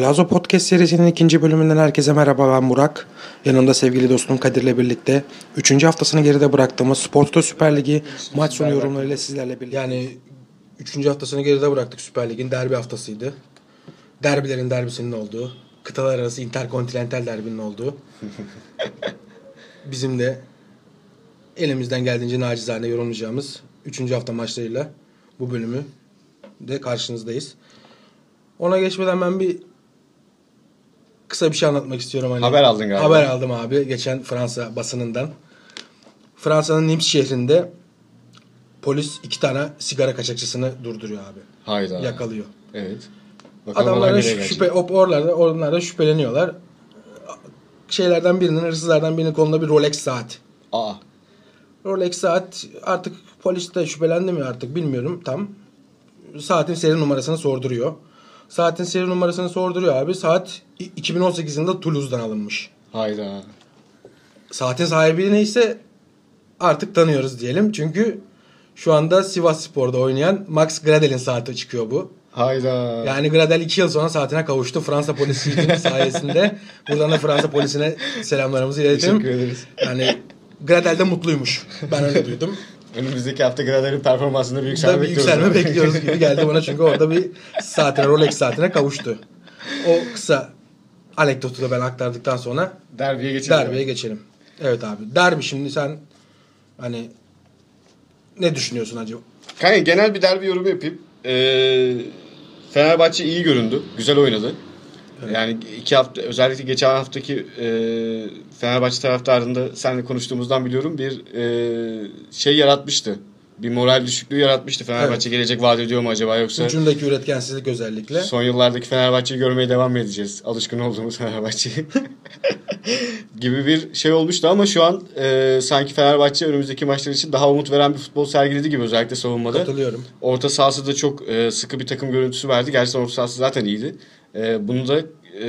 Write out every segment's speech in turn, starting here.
Golazo Podcast serisinin ikinci bölümünden herkese merhaba ben Burak. Yanımda sevgili dostum Kadir'le birlikte üçüncü haftasını geride bıraktığımız Sporto Süper Ligi maç sonu yorumlarıyla sizlerle birlikte. Yani üçüncü haftasını geride bıraktık Süper Lig'in derbi haftasıydı. Derbilerin derbisinin olduğu, kıtalar arası interkontinental derbinin olduğu. Bizim de elimizden geldiğince nacizane yorumlayacağımız üçüncü hafta maçlarıyla bu bölümü de karşınızdayız. Ona geçmeden ben bir kısa bir şey anlatmak istiyorum. Hani Haber aldın galiba. Haber aldım abi geçen Fransa basınından. Fransa'nın Nims şehrinde polis iki tane sigara kaçakçısını durduruyor abi. Hayda. Yakalıyor. Evet. Bakalım Adamlar olay da nereye gelecek? şüphe, op- oralarda, oralarda şüpheleniyorlar. Şeylerden birinin, hırsızlardan birinin kolunda bir Rolex saat. Aa. Rolex saat artık polis de şüphelendi mi artık bilmiyorum tam. Saatin seri numarasını sorduruyor. Saatin seri numarasını sorduruyor abi. Saat i- 2018 yılında Toulouse'dan alınmış. Hayda. Saatin sahibi neyse artık tanıyoruz diyelim. Çünkü şu anda Sivas Spor'da oynayan Max Gradel'in saati çıkıyor bu. Hayda. Yani Gradel 2 yıl sonra saatine kavuştu Fransa polisinin sayesinde. Buradan da Fransa polisine selamlarımızı iletelim. Teşekkür ederiz. Yani Gradel de mutluymuş. Ben öyle duydum. Önümüzdeki hafta Grader'in performansında bir Burada yükselme bir bekliyoruz. yükselme bekliyoruz gibi geldi bana çünkü orada bir saatine Rolex saatine kavuştu. O kısa anekdotu da ben aktardıktan sonra Derbiye geçelim. derbiye geçelim. Evet abi. Derbi şimdi sen hani ne düşünüyorsun acaba? Kanka genel bir derbi yorumu yapayım. Ee, Fenerbahçe iyi göründü. Güzel oynadı. Yani iki hafta özellikle geçen haftaki e, Fenerbahçe taraftarında seninle konuştuğumuzdan biliyorum bir e, şey yaratmıştı. Bir moral düşüklüğü yaratmıştı. Fenerbahçe gelecek vaat ediyor mu acaba yoksa Ucundaki üretkensizlik özellikle. Son yıllardaki Fenerbahçe'yi görmeye devam edeceğiz? Alışkın olduğumuz Fenerbahçe'yi. gibi bir şey olmuştu ama şu an e, sanki Fenerbahçe önümüzdeki maçlar için daha umut veren bir futbol sergiledi gibi özellikle savunmada. Katılıyorum. Orta sahası da çok e, sıkı bir takım görüntüsü verdi. Gerçekten orta sahası zaten iyiydi. E, bunu da e,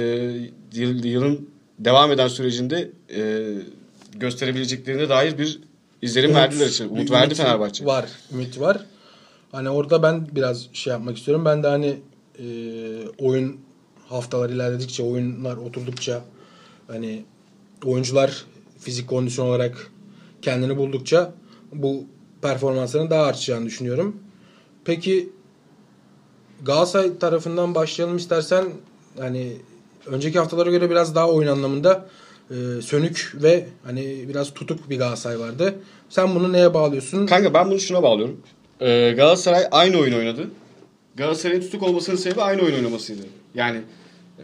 yıl- yılın devam eden sürecinde e, gösterebileceklerine dair bir izlenim verdiler. Için. Umut bir verdi ümit Fenerbahçe. Var. Ümit var. Hani orada ben biraz şey yapmak istiyorum. Ben de hani e, oyun haftalar ilerledikçe, oyunlar oturdukça hani oyuncular fizik kondisyon olarak kendini buldukça bu performansların daha artacağını düşünüyorum. Peki Galatasaray tarafından başlayalım istersen hani önceki haftalara göre biraz daha oyun anlamında e, sönük ve hani biraz tutuk bir Galatasaray vardı. Sen bunu neye bağlıyorsun? Kanka ben bunu şuna bağlıyorum. Ee, Galatasaray aynı oyun oynadı. Galatasaray'ın tutuk olmasının sebebi aynı oyun oynamasıydı. Yani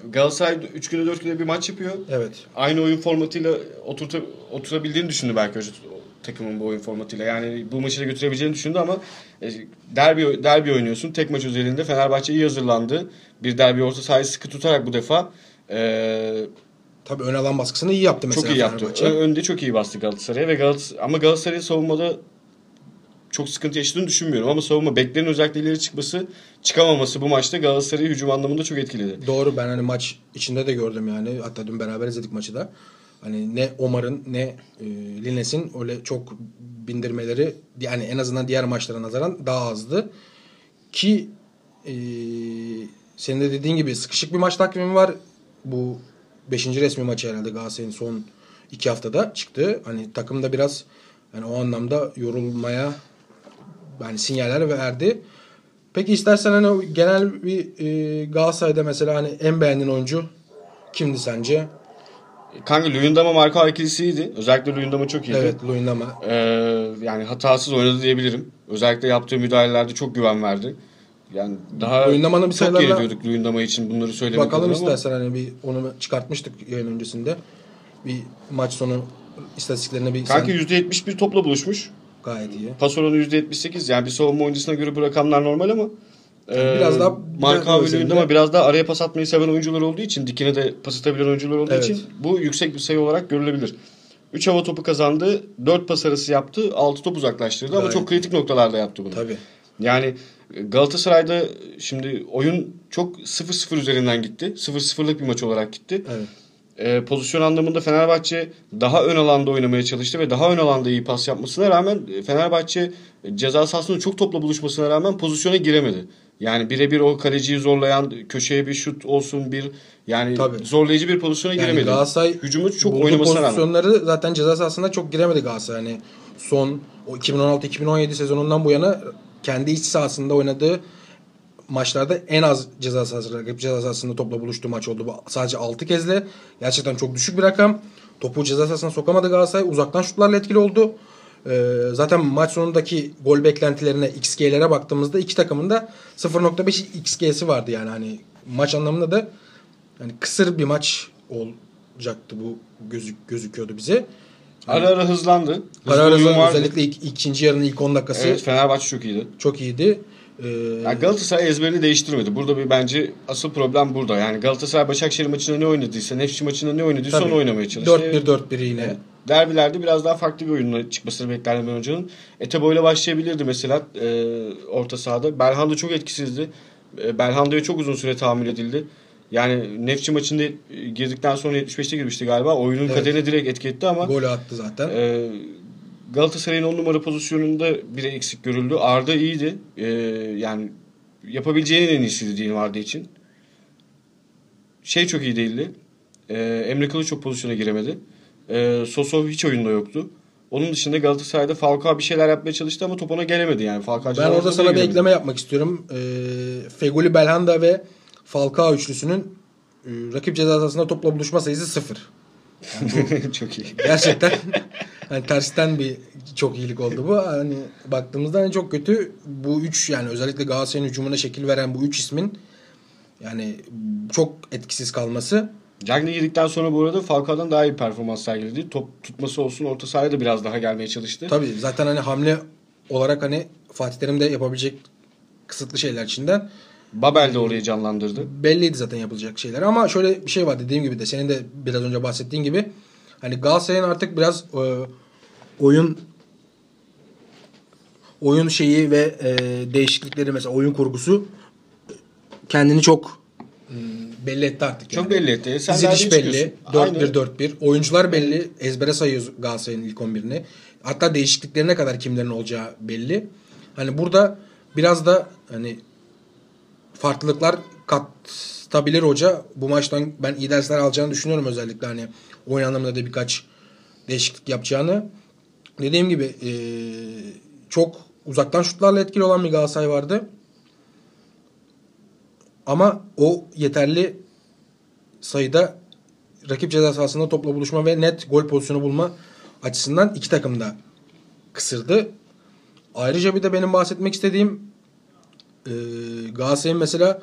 Galatasaray 3 günde 4 günde bir maç yapıyor. Evet. Aynı oyun formatıyla oturta, oturabildiğini düşündü belki hoca takımın bu oyun formatıyla. Yani bu maçı da götürebileceğini düşündü ama e, derbi derbi oynuyorsun. Tek maç özelinde Fenerbahçe iyi hazırlandı. Bir derbi orta sahayı sıkı tutarak bu defa e, Tabii ön alan baskısını iyi yaptı mesela çok iyi yaptı. Fenerbahçe. Ö- Önde çok iyi bastı Galatasaray'a ve Galatasaray ama Galatasaray'ın savunmada çok sıkıntı yaşadığını düşünmüyorum ama savunma beklerin özellikle ileri çıkması, çıkamaması bu maçta Galatasaray'ı hücum anlamında çok etkiledi. Doğru ben hani maç içinde de gördüm yani. Hatta dün beraber izledik maçı da. Hani ne Omar'ın ne e, Lines'in öyle çok bindirmeleri yani en azından diğer maçlara nazaran daha azdı. Ki e, senin de dediğin gibi sıkışık bir maç takvimi var. Bu 5. resmi maçı herhalde Galatasaray'ın son iki haftada çıktı. Hani takım da biraz yani o anlamda yorulmaya yani sinyaller verdi. Peki istersen hani genel bir e, Galatasaray'da mesela hani en beğendiğin oyuncu kimdi sence? Kanka Luyendama Marco ikilisiydi. Özellikle Luyendama çok iyiydi. Evet, Luyendama. Ee, yani hatasız oynadı diyebilirim. Özellikle yaptığı müdahalelerde çok güven verdi. Yani daha Luyendama'nın bir çok geri diyorduk Luyendama için bunları söylemek Bakalım adına ama- istersen hani bir onu çıkartmıştık yayın öncesinde. Bir maç sonu istatistiklerine bir Kanka sen %71 topla buluşmuş. gayet iyi. Pas oranı %78. Yani bir savunma oyuncusuna göre bu rakamlar normal ama e, Biraz daha- Marka özelinde- ama biraz daha araya pas atmayı seven oyuncular olduğu için dikine de pas atabilen oyuncular olduğu Evet. için bu yüksek bir sayı olarak görülebilir. 3 hava topu kazandı. 4 pas arası yaptı. 6 top uzaklaştırdı ama Gayet çok kritik noktalarda yaptı bunu. Tabii. Yani Galatasaray'da şimdi oyun çok 0-0 üzerinden gitti. 0-0'lık bir maç olarak gitti. Evet. e, pozisyon anlamında Fenerbahçe daha ön alanda oynamaya çalıştı ve daha ön alanda iyi pas yapmasına rağmen e, Fenerbahçe e, ceza sahasında çok topla buluşmasına rağmen pozisyona giremedi. Yani birebir o kaleciyi zorlayan köşeye bir şut olsun bir yani Tabii. zorlayıcı bir pozisyona Yani giremedi. Galatasaray Hücumu çok oynamasına rağmen. pozisyonları zaten ceza sahasında çok giremedi Galatasaray. Yani son o 2016-2017 sezonundan bu yana kendi iç sahasında oynadığı maçlarda en az ceza sahasında, rakip ceza sahasında topla buluştuğu maç oldu. Bu sadece 6 kezde. Gerçekten çok düşük bir rakam. Topu ceza sahasına sokamadı Galatasaray. Uzaktan şutlarla etkili oldu. Ee, zaten maç sonundaki gol beklentilerine, XG'lere baktığımızda iki takımın da 0.5 XG'si vardı yani hani maç anlamında da yani kısır bir maç olacaktı bu gözük gözüküyordu bize. Ara ara hızlandı. Hızlı Ara ara vardı. özellikle ilk, ikinci yarının ilk 10 dakikası Evet Fenerbahçe çok iyiydi. çok iyiydi. Ee, Yani Galatasaray ezberini değiştirmedi. Burada bir bence asıl problem burada. Yani Galatasaray Başakşehir maçında ne oynadıysa, Nefçi maçında ne oynadıysa tabii, onu oynamaya çalıştı. 4-1-4-1 yine. Evet. Derbilerde biraz daha farklı bir oyunla çıkmasını beklerdim ben hocanın. Etebo ile başlayabilirdi mesela e, orta sahada. Belhanda çok etkisizdi. E, Belhanda'ya çok uzun süre tahammül edildi. Yani Nefçi maçında e, girdikten sonra 75'te girmişti galiba. Oyunun Evet. kaderine direkt etki etti ama Golü attı zaten. e, Galatasaray'ın 10 numara pozisyonunda biri eksik görüldü. Arda iyiydi. E, yani yapabileceğinin en iyisiydi diyeyim Arda için. Şey çok iyi değildi. E, Emre Kılıç çok pozisyona giremedi. E, Soso hiç oyunda yoktu. Onun dışında Galatasaray'da Falcao bir şeyler yapmaya çalıştı ama top ona gelemedi yani. Falcao ben orada sana bir ekleme yapmak istiyorum. Ee, Feguli Belhanda ve Falcao üçlüsünün e, rakip ceza sahasında topla buluşma sayısı 0. çok iyi. Gerçekten hani tersten bir çok iyilik oldu bu. Hani baktığımızda hani çok kötü. Bu üç yani özellikle Galatasaray'ın hücumuna şekil veren bu üç ismin yani çok etkisiz kalması. Cagney girdikten sonra bu arada Falcao'dan daha iyi performans sergiledi. Top tutması olsun orta sahaya da biraz daha gelmeye çalıştı. Tabii zaten hani hamle olarak hani Fatih Terim de yapabilecek kısıtlı şeyler içinden Babel de orayı canlandırdı. belliydi zaten yapılacak şeyler. Ama şöyle bir şey var dediğim gibi de senin de biraz önce bahsettiğin gibi hani Galatasaray'ın artık biraz e, oyun oyun şeyi ve e, değişiklikleri mesela oyun kurgusu kendini çok belli etti artık. Çok yani. belli etti. Sen Diziliş belli. çıkıyorsun? Aynı. 4-1-4-1. Oyuncular belli. Ezbere sayıyoruz Galatasaray'ın ilk 11'ini. Hatta değişikliklerine kadar kimlerin olacağı belli. Hani burada biraz da hani farklılıklar katabilir hoca. Bu maçtan ben iyi dersler alacağını düşünüyorum özellikle hani oyun anlamında da birkaç değişiklik yapacağını. Dediğim gibi eee, çok uzaktan şutlarla etkili olan bir Galatasaray vardı. Ama o yeterli sayıda rakip ceza sahasında topla buluşma ve net gol pozisyonu bulma açısından iki takım da kısırdı. Ayrıca bir de benim bahsetmek istediğim e, Galatasaray'ın mesela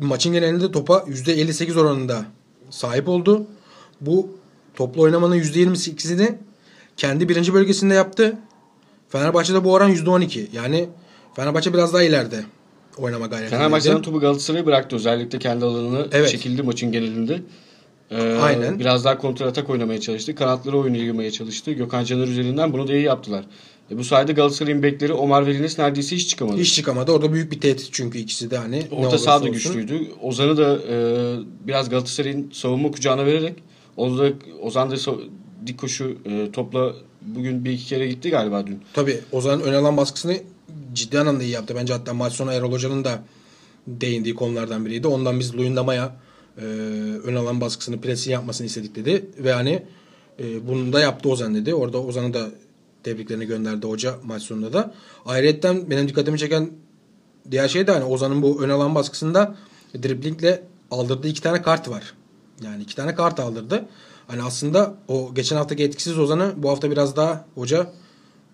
maçın genelinde topa %58 oranında sahip oldu. Bu toplu oynamanın %28'ini kendi birinci bölgesinde yaptı. Fenerbahçe'de bu oran %12. Yani Fenerbahçe biraz daha ileride oynama gayretindeydi. Fenerbahçe'den topu Galatasaray'a bıraktı. Özellikle kendi alanına Evet. çekildi maçın genelinde. Ee, Aynen. Biraz daha kontratak oynamaya çalıştı. Kanatları oyunu yığmaya çalıştı. Gökhan Caner üzerinden bunu da iyi yaptılar. E bu sayede Galatasaray'ın bekleri Omar Velines neredeyse hiç çıkamadı. Hiç çıkamadı. Orada büyük bir tehdit çünkü ikisi de hani. Orta saha da güçlüydü. Ozan'ı da e, biraz Galatasaray'ın savunma kucağına vererek onu da Ozan da dik koşu e, topla bugün bir iki kere gitti galiba dün. Tabii Ozan'ın ön alan baskısını ciddi anlamda iyi yaptı. Bence hatta maç sonu Erol Hoca'nın da değindiği konulardan biriydi. Ondan biz Luyendama'ya e, ön alan baskısını presi yapmasını istedik dedi. Ve hani e, bunu da yaptı Ozan dedi. Orada Ozan'ı da tebriklerini gönderdi hoca maç sonunda da. Ayrıca benim dikkatimi çeken diğer şey de hani Ozan'ın bu ön alan baskısında driblingle aldırdığı iki tane kart var. Yani iki tane kart aldırdı. Hani aslında o geçen haftaki etkisiz Ozan'ı bu hafta biraz daha hoca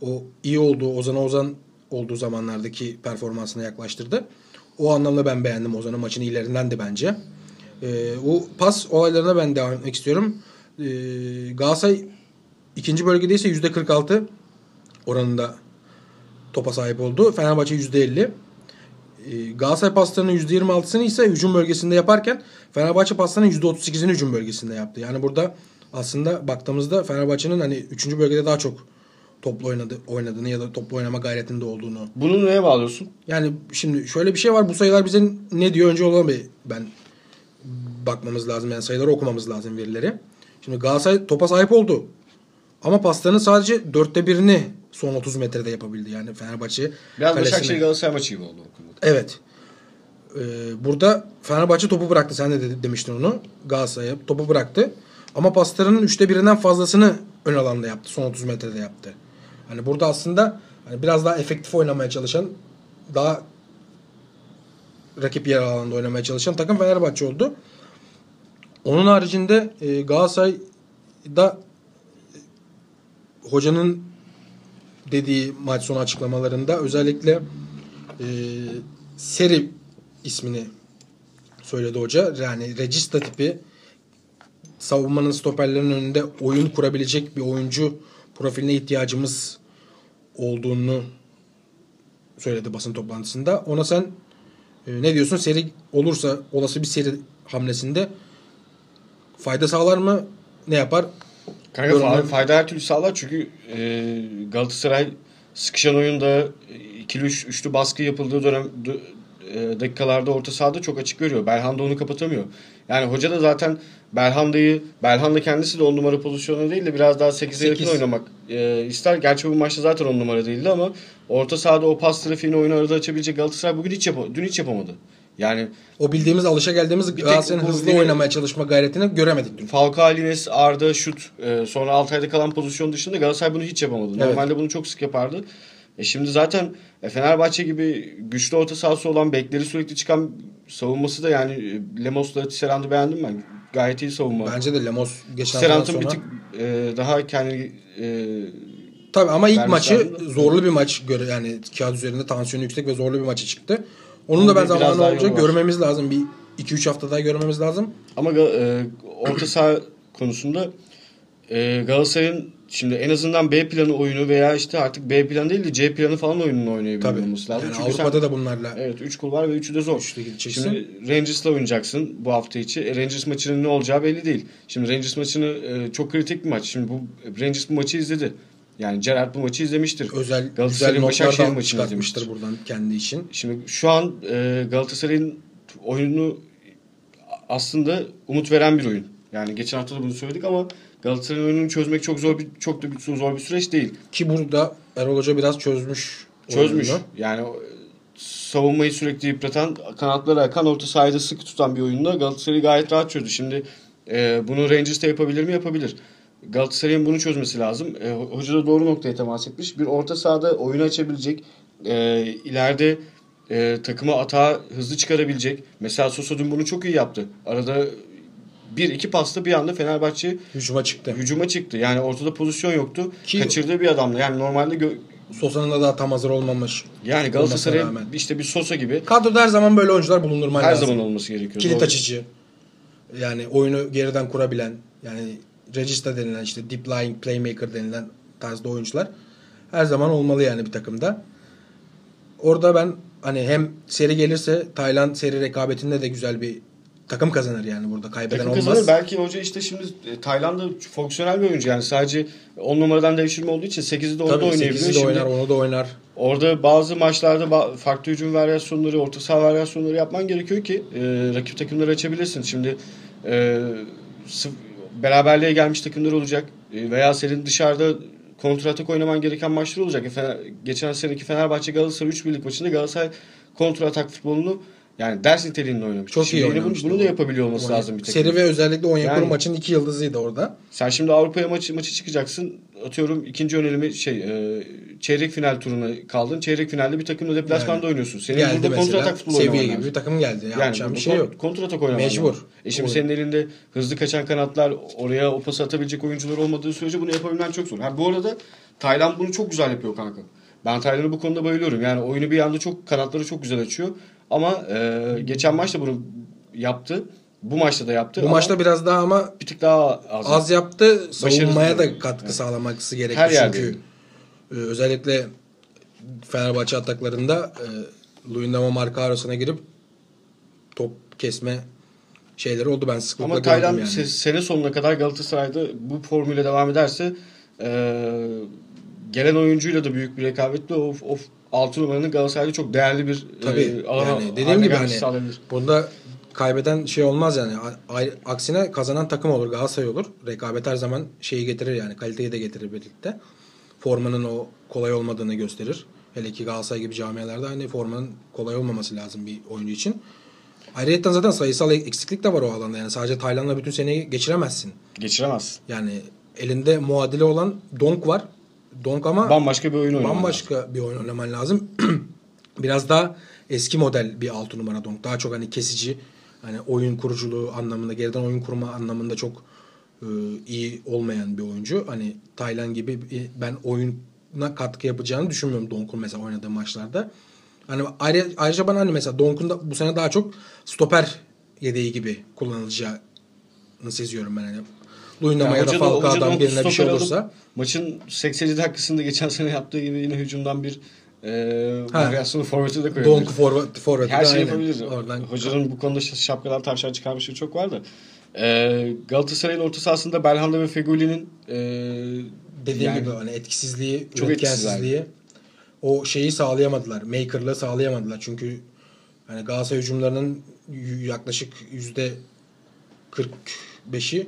o iyi olduğu Ozan'a Ozan olduğu zamanlardaki performansına yaklaştırdı. O anlamda ben beğendim Ozan'ın maçın iyilerindendi bence. Ee, o pas olaylarına ben devam etmek istiyorum. Ee, Galatasaray ikinci bölgedeyse %46 oranında topa sahip oldu. Fenerbahçe %50. Ee, Galatasaray paslarının %26'sını ise hücum bölgesinde yaparken Fenerbahçe paslarının %38'ini hücum bölgesinde yaptı. Yani burada aslında baktığımızda Fenerbahçe'nin hani 3. bölgede daha çok toplu oynadı, oynadığını ya da toplu oynama gayretinde olduğunu. Bunu neye bağlıyorsun? Yani şimdi şöyle bir şey var. Bu sayılar bize ne diyor önce olan bir ben bakmamız lazım. Yani sayıları okumamız lazım verileri. Şimdi Galatasaray topa sahip oldu. Ama paslarının sadece dörtte birini son 30 metrede yapabildi. Yani Fenerbahçe Biraz kalesine- Başakşehir Galatasaray maçı gibi oldu. Evet. e, burada Fenerbahçe topu bıraktı. Sen de de- demiştin onu. Galatasaray'a topu bıraktı. Ama paslarının üçte birinden fazlasını ön alanda yaptı. Son 30 metrede yaptı. Hani burada aslında hani biraz daha efektif oynamaya çalışan daha rakip yer alanda oynamaya çalışan takım Fenerbahçe oldu. Onun haricinde e, Galatasaray'da e, hocanın dediği maç sonu açıklamalarında özellikle e, Seri ismini söyledi hoca. Yani regista tipi savunmanın stoperlerin önünde oyun kurabilecek bir oyuncu profiline ihtiyacımız olduğunu söyledi basın toplantısında. Ona sen e, ne diyorsun? Seri olursa olası bir seri hamlesinde fayda sağlar mı? Ne yapar? Kanka Yorumlar- fa- fayda her türlü sağlar çünkü e, Galatasaray sıkışan oyunda e, ikili üç, üçlü baskı yapıldığı dönem e, dakikalarda orta sahada çok açık görüyor. Belhanda onu kapatamıyor. Yani hoca da zaten Belhanda'yı Belhanda kendisi de on numara pozisyonunda değil de biraz daha 8'e yakın oynamak e, ister. Gerçi bu maçta zaten on numara değildi ama orta sahada o pas trafiğini oyunu arada açabilecek Galatasaray bugün hiç yap dün hiç yapamadı. Yani O bildiğimiz alışa geldiğimiz Galatasaray'ın hızlı yine- oynamaya çalışma gayretini göremedik dün. Falcao, Lines, Arda, şut e, sonra Altay'da kalan pozisyon dışında Galatasaray bunu hiç yapamadı. Evet. Normalde bunu çok sık yapardı. E şimdi zaten e, Fenerbahçe gibi güçlü orta sahası olan bekleri sürekli çıkan savunması da yani e, Lemos'la Tisserand'ı beğendim ben. Gayet iyi savunma. Bence de Lemos geçen Tisserand'ın bir tık e, daha kendi e, Tabii ama ilk maçı lazım. zorlu bir maç göre yani kağıt üzerinde tansiyonu yüksek ve zorlu bir maça çıktı. Onun da Onun ben zamanı olunca görmemiz lazım. Bir 2-3 hafta daha görmemiz lazım. Ama e, orta saha konusunda e, Galatasaray'ın şimdi en azından B planı oyunu veya işte artık B planı değil de C planı falan oyununu oynayabiliyor Tabii. olması lazım. Yani Çünkü sen- Avrupa'da da bunlarla Evet 3 kul var ve 3'ü de zor. Üçlü gideceksin. Şimdi Rangers'la oynayacaksın bu hafta içi. E, Rangers maçının ne olacağı belli değil. Şimdi Rangers maçını e, çok kritik bir maç. Şimdi bu Rangers bu maçı izledi. Yani Gerrard bu maçı izlemiştir. özel Galatasaray'ın Başakşehir maçını izlemiştir. buradan kendi için. Şimdi şu an e, Galatasaray'ın oyunu aslında umut veren bir oyun. Yani geçen hafta da bunu söyledik ama Galatasaray'ın oyununu çözmek çok zor bir çok da bir, zor bir süreç değil. Ki burada Erol Hoca biraz çözmüş. Çözmüş. oyununu. Yani savunmayı sürekli yıpratan, kanatları akan, orta sahada sıkı tutan bir oyunda Galatasaray'ı gayet rahat çözdü. Şimdi e, bunu Rangers de yapabilir mi? Yapabilir. Galatasaray'ın bunu çözmesi lazım. E, ho- hoca da doğru noktaya temas etmiş. Bir orta sahada oyunu açabilecek, e, ileride e, takıma atağa hızlı çıkarabilecek. Mesela Sosa dün bunu çok iyi yaptı. Arada bir iki pasta bir anda Fenerbahçe Hücuma çıktı. hücuma çıktı. Yani ortada pozisyon yoktu. Ki- Kaçırdığı bir adamla. Yani normalde gö- Sosa'nın da daha tam hazır olmamış. yani Galatasaray işte bir Sosa gibi Kadroda her zaman böyle oyuncular bulundurman her lazım. zaman olması gerekiyor. Kilit Doğru. açıcı. Yani oyunu geriden kurabilen yani regista denilen işte deep lying playmaker denilen tarzda oyuncular her zaman olmalı yani bir takımda. Orada ben hani hem seri gelirse Tayland seri rekabetinde de güzel bir takım kazanır yani burada kaybeden Takım olmaz. kazanır. Belki hoca işte şimdi e, Tayland'da fonksiyonel bir oyuncu yani sadece 10 numaradan devşirme olduğu için 8'i de orada Tabii oynayabiliyor. 8'i de Şimdi oynar, onu da oynar. Orada bazı maçlarda farklı hücum varyasyonları, orta saha varyasyonları yapman gerekiyor ki e, rakip takımları açabilirsin. Şimdi e, beraberliğe gelmiş takımlar olacak E, veya senin dışarıda kontratak oynaman gereken maçlar olacak. E, Fener- geçen seneki Fenerbahçe Galatasaray 3 birlik maçında Galatasaray kontratak futbolunu yani ders niteliğinde oynamış. Çok iyi yine bunu, bunu da yapabiliyor olması Oyun- lazım bir takım. Seri ve özellikle Onyekuru Yani- maçın iki yıldızıydı orada. Sen şimdi Avrupa'ya maçı, maçı çıkacaksın. Atıyorum ikinci yönelimi şey e, çeyrek final turuna kaldın. Çeyrek finalde bir takımla deplasmanda Yani oynuyorsun. Senin geldi burada mesela kontratak futbol seviye oynaman gibi lazım. bir takım geldi. Yani Yapacağın bir şey yok. Kontratak oynaman Mecbur. lazım. E şimdi Oyun. senin elinde hızlı kaçan kanatlar oraya o pası atabilecek oyuncular olmadığı sürece bunu yapabilmen çok zor. Ha bu arada Tayland bunu çok güzel yapıyor kanka. Ben Tayland'ı bu konuda bayılıyorum. Yani oyunu bir anda çok kanatları çok güzel açıyor. Ama e, geçen maçta bunu yaptı. Bu maçta da yaptı. Bu maçta biraz daha ama bir tık daha az. az yaptı. Savunmaya da katkı sağlaması gerekti Her yerde. çünkü e, özellikle Fenerbahçe ataklarında e, Luyendama marka arasına girip top kesme şeyleri oldu. Ben sıklıkla Ama Tayland yani. se- sene sonuna kadar Galatasaray'da bu formüle devam ederse e, gelen oyuncuyla da büyük bir rekabetle o, o 6 numaranın Galatasaray'da çok değerli bir Tabii, e, alana yani dediğim gibi hani- sağlanabilir. Bunda kaybeden şey olmaz yani. Aksine kazanan takım olur. Galatasaray olur. Rekabet her zaman şeyi getirir yani. Kaliteyi de getirir birlikte. Formanın o kolay olmadığını gösterir. Hele ki Galatasaray gibi camialarda hani formanın kolay olmaması lazım bir oyuncu için. Ayrıca zaten sayısal eksiklik de var o alanda. Yani sadece Tayland'la bütün seneyi geçiremezsin. Geçiremez. Yani elinde muadili olan Donk var. Donk ama Bambaşka bir oyun oynaman bambaşka bir oyun oynaman lazım. Biraz daha eski model bir 6 numara Donk. Daha çok hani kesici, hani oyun kuruculuğu anlamında, geriden oyun kurma anlamında çok e, iyi olmayan bir oyuncu. Hani Taylan gibi ben oyuna katkı yapacağını düşünmüyorum Donk'un mesela oynadığı maçlarda. Hani ayrıca, ayrıca bana hani mesela Donk'un da bu sene daha çok stoper yedeği gibi kullanılacağını seziyorum ben hani. Luyendama ya hoca da- Falcao'dan birine bir şey stoper alıp olursa. Maçın 87 dakikasında geçen sene yaptığı gibi yine hücumdan bir e, varyasyonu forveti de koyabilir. Donk forvet, forvet Her şeyi yapabilir. Oradan Hocanın bu konuda şapkadan tavşan çıkarmışlığı çok var da. E, Galatasaray'ın orta sahasında Belhanda ve Feguli'nin e, dediğim yani gibi hani etkisizliği, Çok üretkensizliği o şeyi sağlayamadılar. Maker'lığı sağlayamadılar. Çünkü hani Galatasaray hücumlarının yaklaşık yüzde 45'i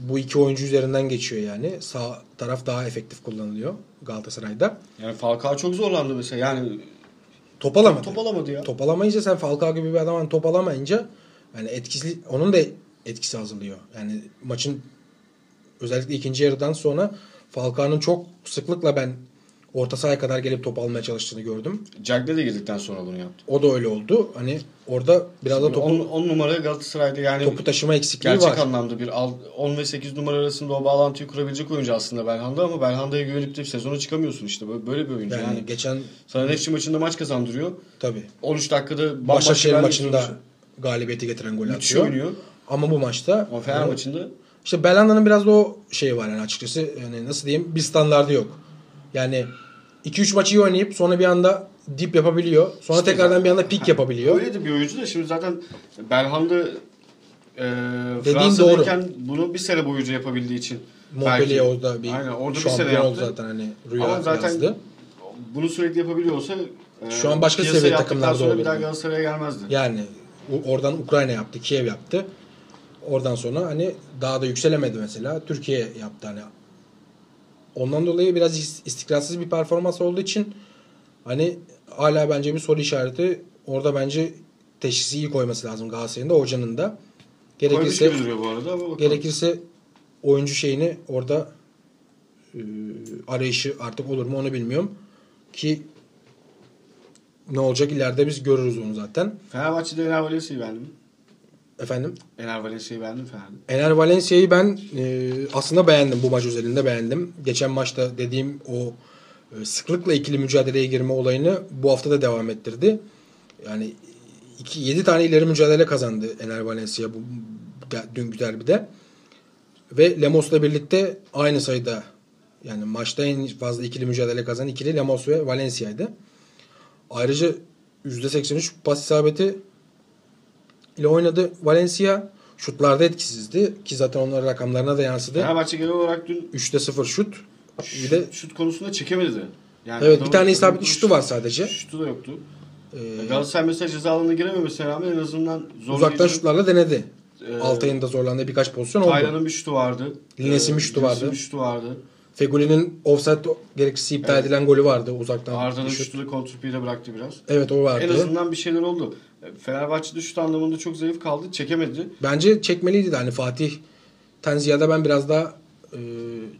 bu iki oyuncu üzerinden geçiyor yani. Sağ taraf daha efektif kullanılıyor Galatasaray'da. yani Falcao çok zorlandı mesela. Yani Top alamadı. top alamadı ya. Top alamayınca sen Falcao gibi bir adamın top alamayınca yani etkisi onun da etkisi azalıyor. Yani maçın özellikle ikinci yarıdan sonra Falcao'nun çok sıklıkla ben orta sahaya kadar gelip top almaya çalıştığını gördüm. Cagne de girdikten sonra bunu yaptı. O da öyle oldu. Hani orada biraz da topu, 10 numara Galatasaray'da yani topu taşıma eksikliği gerçek var. anlamda bir al- 10 ve 8 numara arasında o bağlantıyı kurabilecek oyuncu aslında Belhanda ama Belhanda'ya güvenip de sezona çıkamıyorsun işte. Böyle, bir oyuncu Yani, yani. geçen Sana Nefçi maçında maç kazandırıyor. tabii 13 dakikada Başakşehir maçında maçında galibiyeti getiren gol müthiş atıyor. oynuyor. Ama bu maçta Ama Fener maçında İşte Belanda'nın biraz da o şey var yani açıkçası yani nasıl diyeyim bir standardı yok. Yani 2-3 maçı iyi oynayıp sonra bir anda dip yapabiliyor. Sonra İşte tekrardan bir anda pik yapabiliyor. öyle de bir oyuncu da şimdi zaten Belhanda e, Dediğin Fransa'dayken bunu bir sene boyunca yapabildiği için Montpellier orada bir Aynen, orada bir sene yaptı. zaten hani rüya Ama zaten yazdı. bunu sürekli yapabiliyor olsa e, Şu an başka seviye takımlarda olur bir daha. Galatasaray'a gelmezdi. Yani oradan Ukrayna yaptı, Kiev yaptı. Oradan sonra hani daha da yükselemedi mesela. Türkiye yaptı hani. Ondan dolayı biraz is- istikrarsız bir performans olduğu için hani hala bence bir soru işareti. Orada bence teşhisi iyi koyması lazım Galatasaray'ın da hocanın da. Gerekirse bu arada ama bakalım. gerekirse oyuncu şeyini orada e, arayışı artık olur mu onu bilmiyorum. Ki ne olacak ileride biz görürüz onu zaten. Fenerbahçe'de Ener Valencia'yı. Efendim? Ener Valencia'yı beğendim Fener'de. Ener Valencia'yı ben e, aslında beğendim bu maç özelinde beğendim. Geçen maçta dediğim o e, sıklıkla ikili mücadeleye girme olayını bu hafta da devam ettirdi. Yani 2 7 tane ileri mücadele kazandı Ener Valencia bu de- dünkü derbide. Ve Lemos'la birlikte aynı sayıda yani maçta en fazla ikili mücadele kazanan ikili Lemos ve Valencia'ydı. Ayrıca %83 pas isabeti ile oynadı Valencia. Şutlarda etkisizdi ki zaten onların rakamlarına da yansıdı. Fenerbahçe genel olarak dün 3'te 0 şut. Bir de şut konusunda çekemedi. Yani evet bir tane isabetli şutu var sadece. Şutu da yoktu. Ee, Galatasaray mesela ceza alanına girememesine rağmen en azından zorlayıcı. uzaktan şutlarla denedi. Ee, Altay'ın da zorlandığı birkaç pozisyon oldu. Taylan'ın bir şutu vardı. Lines'in bir Ee, şutu Lines'in vardı. bir şutu vardı. Feguli'nin offside gerekçesi iptal Evet. edilen golü vardı uzaktan. Arda'nın bir şut. şutu da kontrpiyle bıraktı biraz. Evet o vardı. En azından bir şeyler oldu. Fenerbahçe'de şut anlamında çok zayıf kaldı. Çekemedi. Bence çekmeliydi de hani Fatih Tenziya'da ben biraz daha e,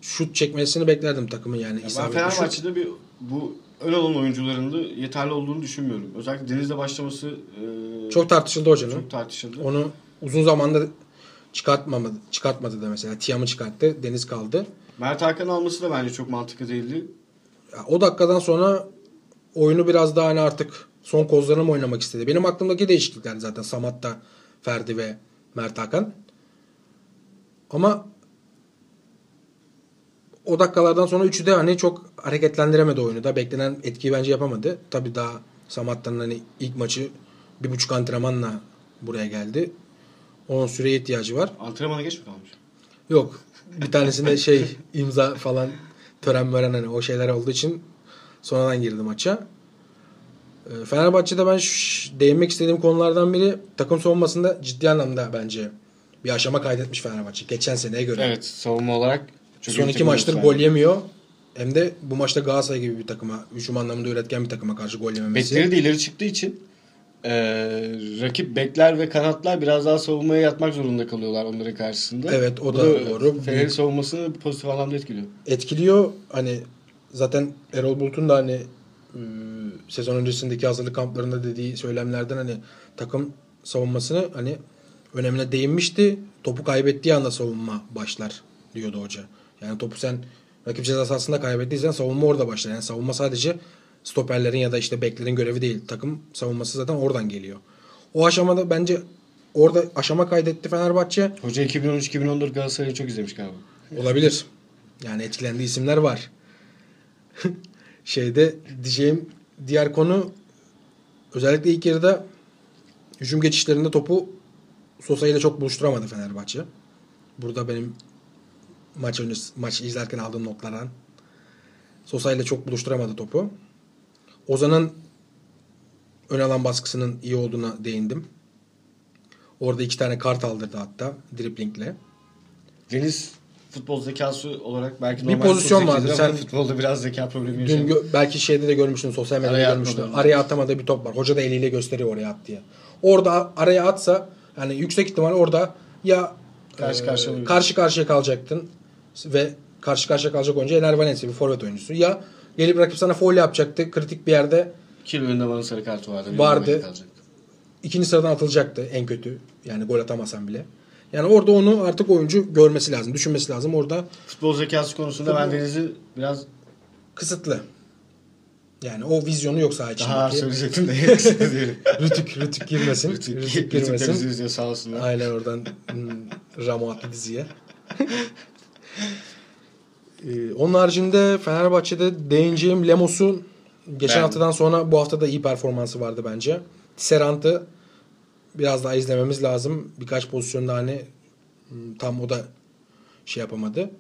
şut çekmesini beklerdim takımın yani. Ben isabetli şut. Fenerbahçe'de bir bu ön alan oyuncularında yeterli olduğunu düşünmüyorum. Özellikle Deniz'le başlaması e, Çok tartışıldı hocanın. çok tartışıldı. Onu uzun zamanda çıkartmamadı, çıkartmadı da mesela. Tiam'ı çıkarttı. Deniz kaldı. Mert Hakan alması da bence çok mantıklı değildi. Ya, o dakikadan sonra oyunu biraz daha hani artık son kozlarına mı oynamak istedi? Benim aklımdaki değişiklikler zaten Samat'ta Ferdi ve Mert Hakan. Ama o dakikalardan sonra üçü de hani çok hareketlendiremedi oyunu da. Beklenen etkiyi bence yapamadı. Tabii daha Samat'tan hani ilk maçı bir buçuk antrenmanla buraya geldi. Onun süreye ihtiyacı var. Antrenmana geç mi kalmış? Yok. Bir tanesinde şey imza falan tören mören hani o şeyler olduğu için sonradan girdi maça. Ee, Fenerbahçe'de ben değinmek istediğim konulardan biri takım savunmasında ciddi anlamda bence bir aşama kaydetmiş Fenerbahçe. Geçen seneye göre. Evet savunma olarak Son iki maçtır gol yemiyor. Hem de bu maçta Galatasaray gibi bir takıma, hücum anlamında üretken bir takıma karşı gol yememesi. Bekleri de ileri çıktığı için e, rakip bekler ve kanatlar biraz daha savunmaya yatmak zorunda kalıyorlar onların karşısında. Evet, o Bu da doğru. Fener'in savunmasını pozitif anlamda etkiliyor. etkiliyor. Hani zaten Erol Bulut'un da hani e, sezon öncesindeki hazırlık kamplarında dediği söylemlerden hani takım savunmasını hani önemine değinmişti. Topu kaybettiği anda savunma başlar diyordu hoca. Yani topu sen rakip ceza sahasında kaybettiysen savunma orada başlar. Yani savunma sadece stoperlerin ya da işte beklerin görevi değil. Takım savunması zaten oradan geliyor. O aşamada bence orada aşama kaydetti Fenerbahçe. Hoca 2013-2014 Galatasaray'ı çok izlemiş galiba. Olabilir. Yani etkilendiği isimler var. Şeyde diyeceğim diğer konu özellikle ilk yarıda hücum geçişlerinde topu Sosa ile çok buluşturamadı Fenerbahçe. Burada benim maç öncesi maç izlerken aldığım notlardan Sosa ile çok buluşturamadı topu. Ozan'ın ön alan baskısının iyi olduğuna değindim. Orada iki tane kart aldırdı hatta driplingle. Deniz futbol zekası olarak belki Bir normalde pozisyon vardı. Sen- futbolda biraz zeka problemi Dün yaşıyor. gö- belki şeyde de görmüştün sosyal medyada Araya görmüştün. atmadı. Araya atamadığı bir top var. Hoca da eliyle gösteriyor oraya at diye. Orada araya atsa yani yüksek ihtimal orada ya Karşı e, karşıya olabilir. karşı karşıya kalacaktın ve karşı karşıya kalacak oyuncu Ener Valencia bir forvet oyuncusu. Ya gelip rakip sana foul yapacaktı. Kritik bir yerde Kilo önünde bana sarı kartı vardı. Bir Vardı. ikinci sıradan atılacaktı en kötü. Yani gol atamasan bile. Yani orada onu artık oyuncu görmesi lazım, düşünmesi lazım. Orada Futbol zekası konusunda ben Deniz'i biraz kısıtlı. Yani o vizyonu yok saha daha ağır içindeki. söyleyecektim de. Rütük, rütük girmesin. Rütük, rütük Rütük girmesin. izliyor sağ olsunlar. Aynen oradan hmm, Ramo attı diziye. Ee, onun haricinde Fenerbahçe'de değineceğim Lemos'un geçen Ben- haftadan sonra bu hafta da iyi performansı vardı bence. Serant'ı biraz daha izlememiz lazım. Birkaç pozisyonda hani hmm, tam o da şey yapamadı.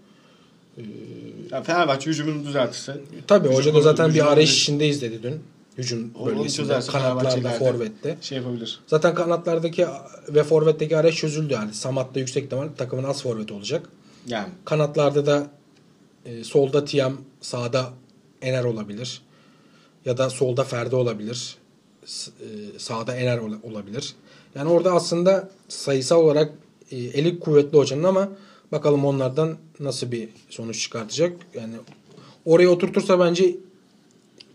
Yani Fenerbahçe hücumunu düzeltirse Tabii hoca da zaten hücum bir arayış olabilir. içinde izledi dün. Hücum bölgesinde. Kanatlarda, forvette. şey yapabilir. Zaten kanatlardaki ve forvetteki arayış çözüldü yani. Samat'ta yüksek ihtimal takımın az forveti olacak. Yani Kanatlarda da e, solda Tiam, sağda Ener olabilir. Ya da solda Ferdi olabilir. E, sağda Ener ola- olabilir. Yani orada aslında sayısal olarak e, eli kuvvetli hocanın ama bakalım onlardan nasıl bir sonuç çıkartacak. Yani oraya oturtursa bence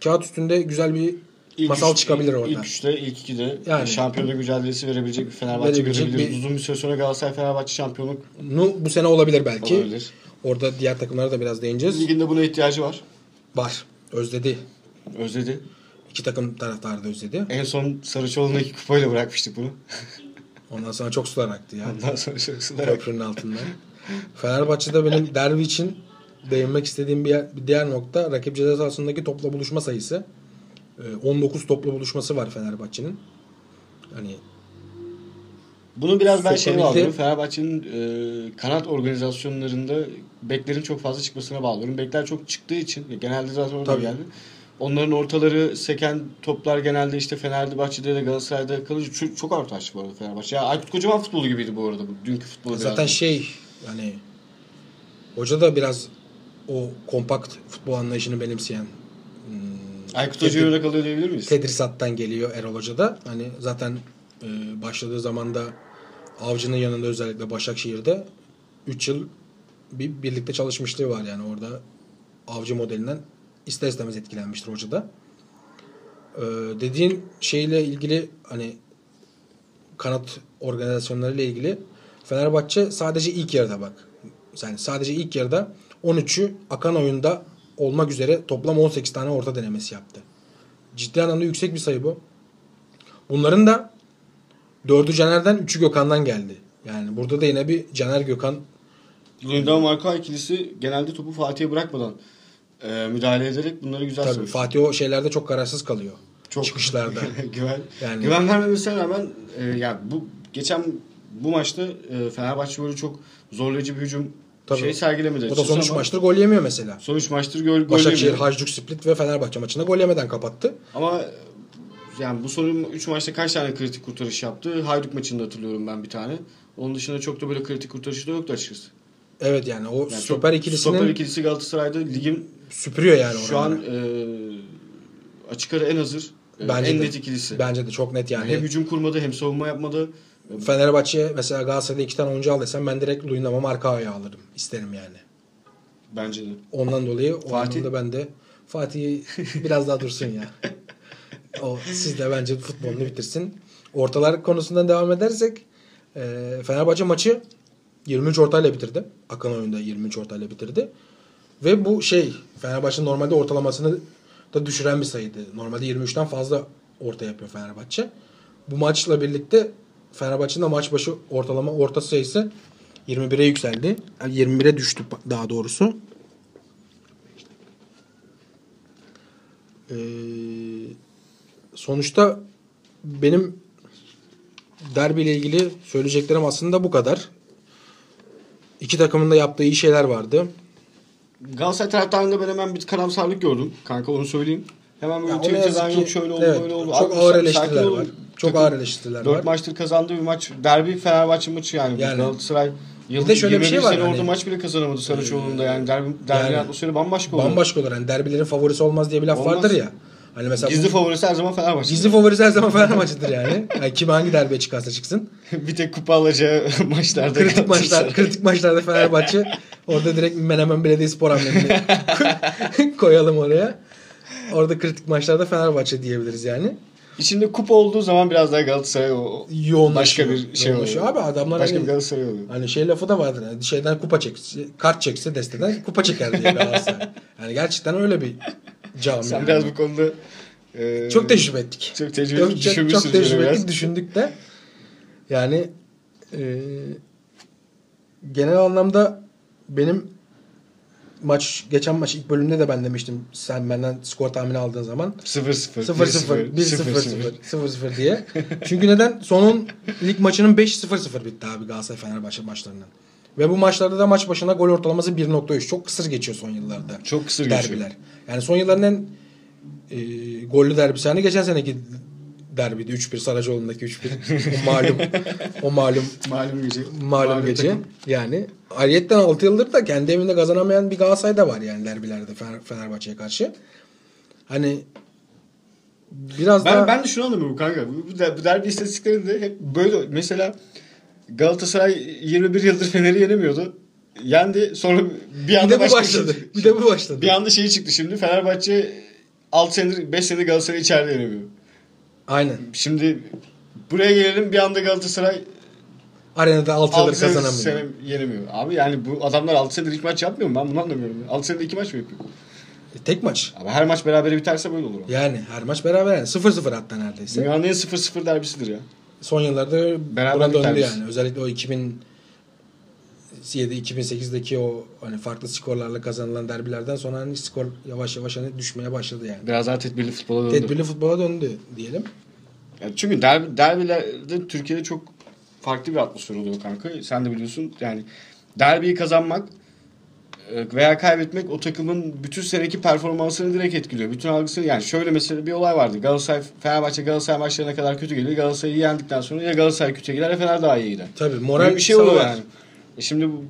kağıt üstünde güzel bir ilk masal üç- çıkabilir orada. İlk üçte, ilk ikide Yani. şampiyonluk mücadelesi verebilecek bir Fenerbahçe görebiliriz. bir- Uzun bir süre sonra Galatasaray Fenerbahçe şampiyonluk Nu bu sene olabilir belki. olabilir. Orada diğer takımlara da biraz değineceğiz. Liginde buna ihtiyacı var. Var. Özledi. Özledi. İki takım taraftarı da özledi. En son Sarıçoğlu'na iki kupayla bırakmıştık bunu. Ondan sonra çok sular aktı ya. Ondan sonra şarkısında Köprünün altından. Fenerbahçe'de benim derbi için değinmek istediğim bir, yer- bir diğer nokta rakip ceza sahasındaki topla buluşma sayısı. Ee, 19 topla buluşması var Fenerbahçe'nin. Hani Bunu biraz ben Sokabildi. bağlıyorum. Fenerbahçe'nin e, kanat organizasyonlarında beklerin çok fazla çıkmasına bağlıyorum. Bekler çok çıktığı için genelde zaten orada geldi. Onların ortaları seken toplar genelde işte Fenerbahçe'de de Galatasaray'da kalınca çok, çok avantajlı bu arada Fenerbahçe. Ya Aykut Kocaman futbolu gibiydi bu arada bu dünkü futbolu zaten biraz. şey yani hoca da biraz o kompakt futbol anlayışını benimseyen hmm, Aykut Tedri- Hoca'ya örnek alıyor diyebilir miyiz? Tedrisat'tan geliyor Erol Hoca da. Hani zaten e, başladığı zaman da Avcı'nın yanında özellikle Başakşehir'de 3 yıl bir birlikte çalışmışlığı var yani orada Avcı modelinden ister istemez etkilenmiştir hoca da. E, dediğin şeyle ilgili hani kanat organizasyonlarıyla ilgili Fenerbahçe sadece ilk yarıda bak. Yani sadece ilk yarıda 13'ü akan oyunda olmak üzere toplam 18 tane orta denemesi yaptı. Ciddi anlamda yüksek bir sayı bu. Bunların da dördü Caner'den, üçü Gökhan'dan geldi. Yani burada da yine bir Caner Gökhan Lundau Marco ikilisi genelde topu Fatih'e bırakmadan e, müdahale ederek bunları güzel tabii. Fatih o şeylerde çok kararsız kalıyor. Çok Çıkışlarda. güven. Yani- Güven vermemesine rağmen e, yani bu geçen bu maçta e, Fenerbahçe böyle çok zorlayıcı bir hücum Tabii. şey sergilemedi. O da sonuç ama maçtır gol yemiyor mesela. Sonuç maçtır gol, gol Başakşehir. Hajduk Split ve Fenerbahçe maçında gol yemeden kapattı. Ama yani bu son 3 maçta kaç tane kritik kurtarış yaptı? Hayduk maçında hatırlıyorum ben bir tane. Onun dışında çok da böyle kritik kurtarışı da yoktu açıkçası. Evet yani o Yani stoper ikilisinin Stoper ikilisi Galatasaray'da ligin süpürüyor yani şu an e, açık ara en hazır e, Bence en de. net ikilisi. Bence de çok net yani. Hem hücum kurmadı hem savunma yapmadı. Fenerbahçe mesela Galatasaray'da iki tane oyuncu al desem ben direkt Luyendam'a arka ayağı alırım. İsterim yani. Bence de. Ondan dolayı o Fatih? anlamda ben de Fatih biraz daha dursun ya. O siz de bence futbolunu bitirsin. Ortalar konusundan devam edersek e, Fenerbahçe maçı 23 ortayla bitirdi. Akan oyunda 23 ortayla bitirdi. Ve bu şey Fenerbahçe normalde ortalamasını da düşüren bir sayıydı. Normalde 23'ten fazla orta yapıyor Fenerbahçe. Bu maçla birlikte Fenerbahçe'nin de maç başı ortalama orta sayısı 21'e yükseldi. Yani 21'e düştü daha doğrusu. Ee, sonuçta benim derbiyle ilgili söyleyeceklerim aslında bu kadar. İki takımın da yaptığı iyi şeyler vardı. Galatasaray taraftarında ben hemen bir karamsarlık gördüm. Kanka onu söyleyeyim. Hemen böyle Ya o ne Twitter'dan yok şöyle oldu evet, böyle oldu. Çok Abi ağır eleştiriler var. Çok ağır eleştiriler 4 var. maçtır kazandığı bir maç. Derbi Fenerbahçe maçı yani. Yani- Galatasaray yıl, de şöyle bir 21 şey var hani- orada maç bile kazanamadı Saraçoğlu'nda yani. Derbi, derbi Yani- atmosferi bambaşka oldu. Bambaşka olur. Yani derbilerin favorisi olmaz diye bir laf Olmaz. vardır ya. Hani mesela Gizli bu- favorisi her zaman Fenerbahçe. gizli favorisi her zaman Fenerbahçe'dir yani. yani. Kim hangi derbiye çıkarsa çıksın. bir tek kupa alacağı maçlarda. kritik maçlar, kritik maçlarda Fenerbahçe orada direkt Menemen Belediyespor hamlelerini koyalım oraya. Orada kritik maçlarda Fenerbahçe diyebiliriz yani. İçinde kupa olduğu zaman biraz daha Galatasaray o Yoğunlaşıyor. başka bir şey oluyor. Abi adamlar başka hani- bir Galatasaray oluyor. Hani şey lafı da vardır. Yani şeyden kupa çekse, kart çekse desteden kupa çeker diye Galatasaray. Yani gerçekten öyle bir cami. Sen yani. biraz bu konuda e, Çok tecrübe ettik. çok tecrübe Çok, çok, çok tecrübe ettik, düşündük de. Yani e, genel anlamda benim maç geçen maç ilk bölümde de ben demiştim sen benden skor tahmini aldığın zaman 0-0, 0-0, 1-0, 0-0, 0-0 diye. Çünkü neden? Sonun lig maçının 5-0-0 bitti abi Galatasaray Fenerbahçe maçlarının. Ve bu maçlarda da maç başına gol ortalaması 1.3. Çok kısır geçiyor son yıllarda. Çok kısır derbiler. geçiyor. Yani son yılların en e, gollü derbisi hani geçen seneki derbiydi. 3-1 Saracoğlu'ndaki 3-1. o malum o malum Malum gece. malum gece. Yani ayrıyetten 6 yıldır da kendi evinde kazanamayan bir Galatasaray da var yani derbilerde Fener- Fenerbahçe'ye karşı. Hani biraz Ben, daha ben de şunu anlamıyorum kanka. Bu, bu, der- bu derbi istatistiklerinde hep böyle mesela Galatasaray 21 yıldır Fener'i yenemiyordu. Yendi sonra bir bir anda bu başka başladı. şey- Bir de bu başladı. Bir anda şey çıktı şimdi Fenerbahçe 6 senedir 5 senedir Galatasaray içeride yenemiyor. Aynen. Şimdi buraya gelelim bir anda Galatasaray Arenada 6 yıldır 6 kazanamıyor. sene yenemiyor. Abi yani bu adamlar 6 senedir ilk maç yapmıyor mu? Ben bunu anlamıyorum. 6 senede 2 maç mı yapıyor? E, tek maç. Abi her maç berabere biterse böyle olur. Yani her maç beraber yani 0-0 hatta neredeyse. Dünyanın en 0-0 derbisidir ya. Son yıllarda Beraber buna döndü yani. Özellikle o 2007-2008'deki o hani farklı skorlarla kazanılan derbilerden sonra hani skor yavaş yavaş hani düşmeye başladı yani. Biraz daha tedbirli futbola döndü. Tedbirli futbola döndü diyelim. Yani çünkü derbi, derbilerde Türkiye'de çok farklı bir atmosfer oluyor kanka. Sen de biliyorsun yani derbiyi kazanmak e, veya kaybetmek o takımın bütün seneki performansını direkt etkiliyor. Bütün algısını yani şöyle mesela bir olay vardı. Galatasaray Fenerbahçe Galatasaray maçlarına kadar kötü geliyor. Galatasaray'ı yendikten sonra ya Galatasaray kötü gider ya Fener daha iyi gider. Tabii Böyle moral bir şey oluyor yani. E şimdi bu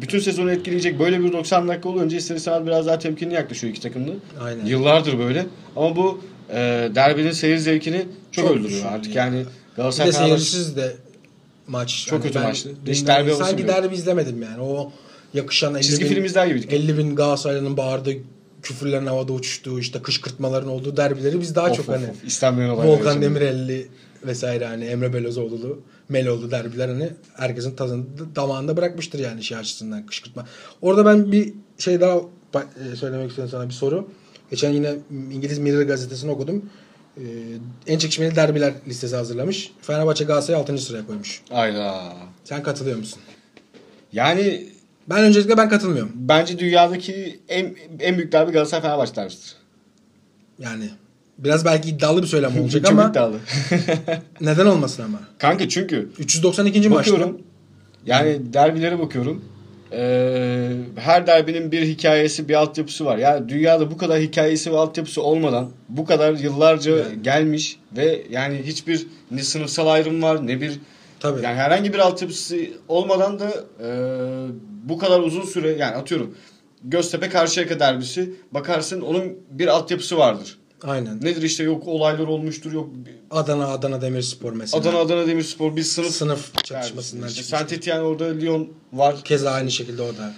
bütün sezonu etkileyecek böyle bir 90 dakika olunca ister istemez biraz daha temkinli yaklaşıyor iki takımda. Aynen. Yıllardır böyle. Ama bu e, derbinin seyir zevkini çok, Çok öldürüyor artık. yani. Yani Bir Galatasaray de Fenerbahçe seyircisiz de maç. Çok kötü ben- maçtı. Hiç derbi Sanki yok. derbi izlemedim yani. O yakışan 50 çizgi bin, film izler gibiydik. 50 bin Galatasaraylı'nın bağırdığı küfürlerin havada uçuştuğu işte kışkırtmaların olduğu derbileri biz daha Of, çok of, hani of. İstenmeyen Volkan. Demirelli vesaire hani Emre Belözoğlu'lu Meloğlu derbiler hani herkesin tadını damağında bırakmıştır yani şey açısından kışkırtma. Orada ben bir şey daha e, söylemek istiyorum sana bir soru. Geçen yine İngiliz Mirror gazetesini okudum. Ee, en çekişmeli derbiler listesi hazırlamış. Fenerbahçe Galatasaray 6. sıraya koymuş. Ayda. Sen katılıyor musun? Yani Ben öncelikle ben katılmıyorum. bence dünyadaki en en büyük derbi Galatasaray Fenerbahçe derbisidir. Yani biraz belki iddialı bir söylem olacak Çok ama iddialı. neden olmasın ama? Kanka çünkü 392. maçta bakıyorum. Yani derbilere bakıyorum. Ee, her derbinin bir hikayesi, bir altyapısı var. Yani dünyada bu kadar hikayesi ve altyapısı olmadan bu kadar yıllarca Yani. gelmiş ve yani hiçbir ne sınıfsal ayrım var ne bir tabii. yani herhangi bir altyapısı olmadan da e, bu kadar uzun süre yani atıyorum Göztepe Karşıyaka derbisi bakarsın onun bir altyapısı vardır. Aynen. Nedir işte yok olaylar olmuştur yok Adana Adana Demirspor mesela. Adana Adana Demirspor bir sınıf sınıf çatışmasından işte çıkmış. Saint Etienne orada Lyon var. Keza aynı şekilde o da.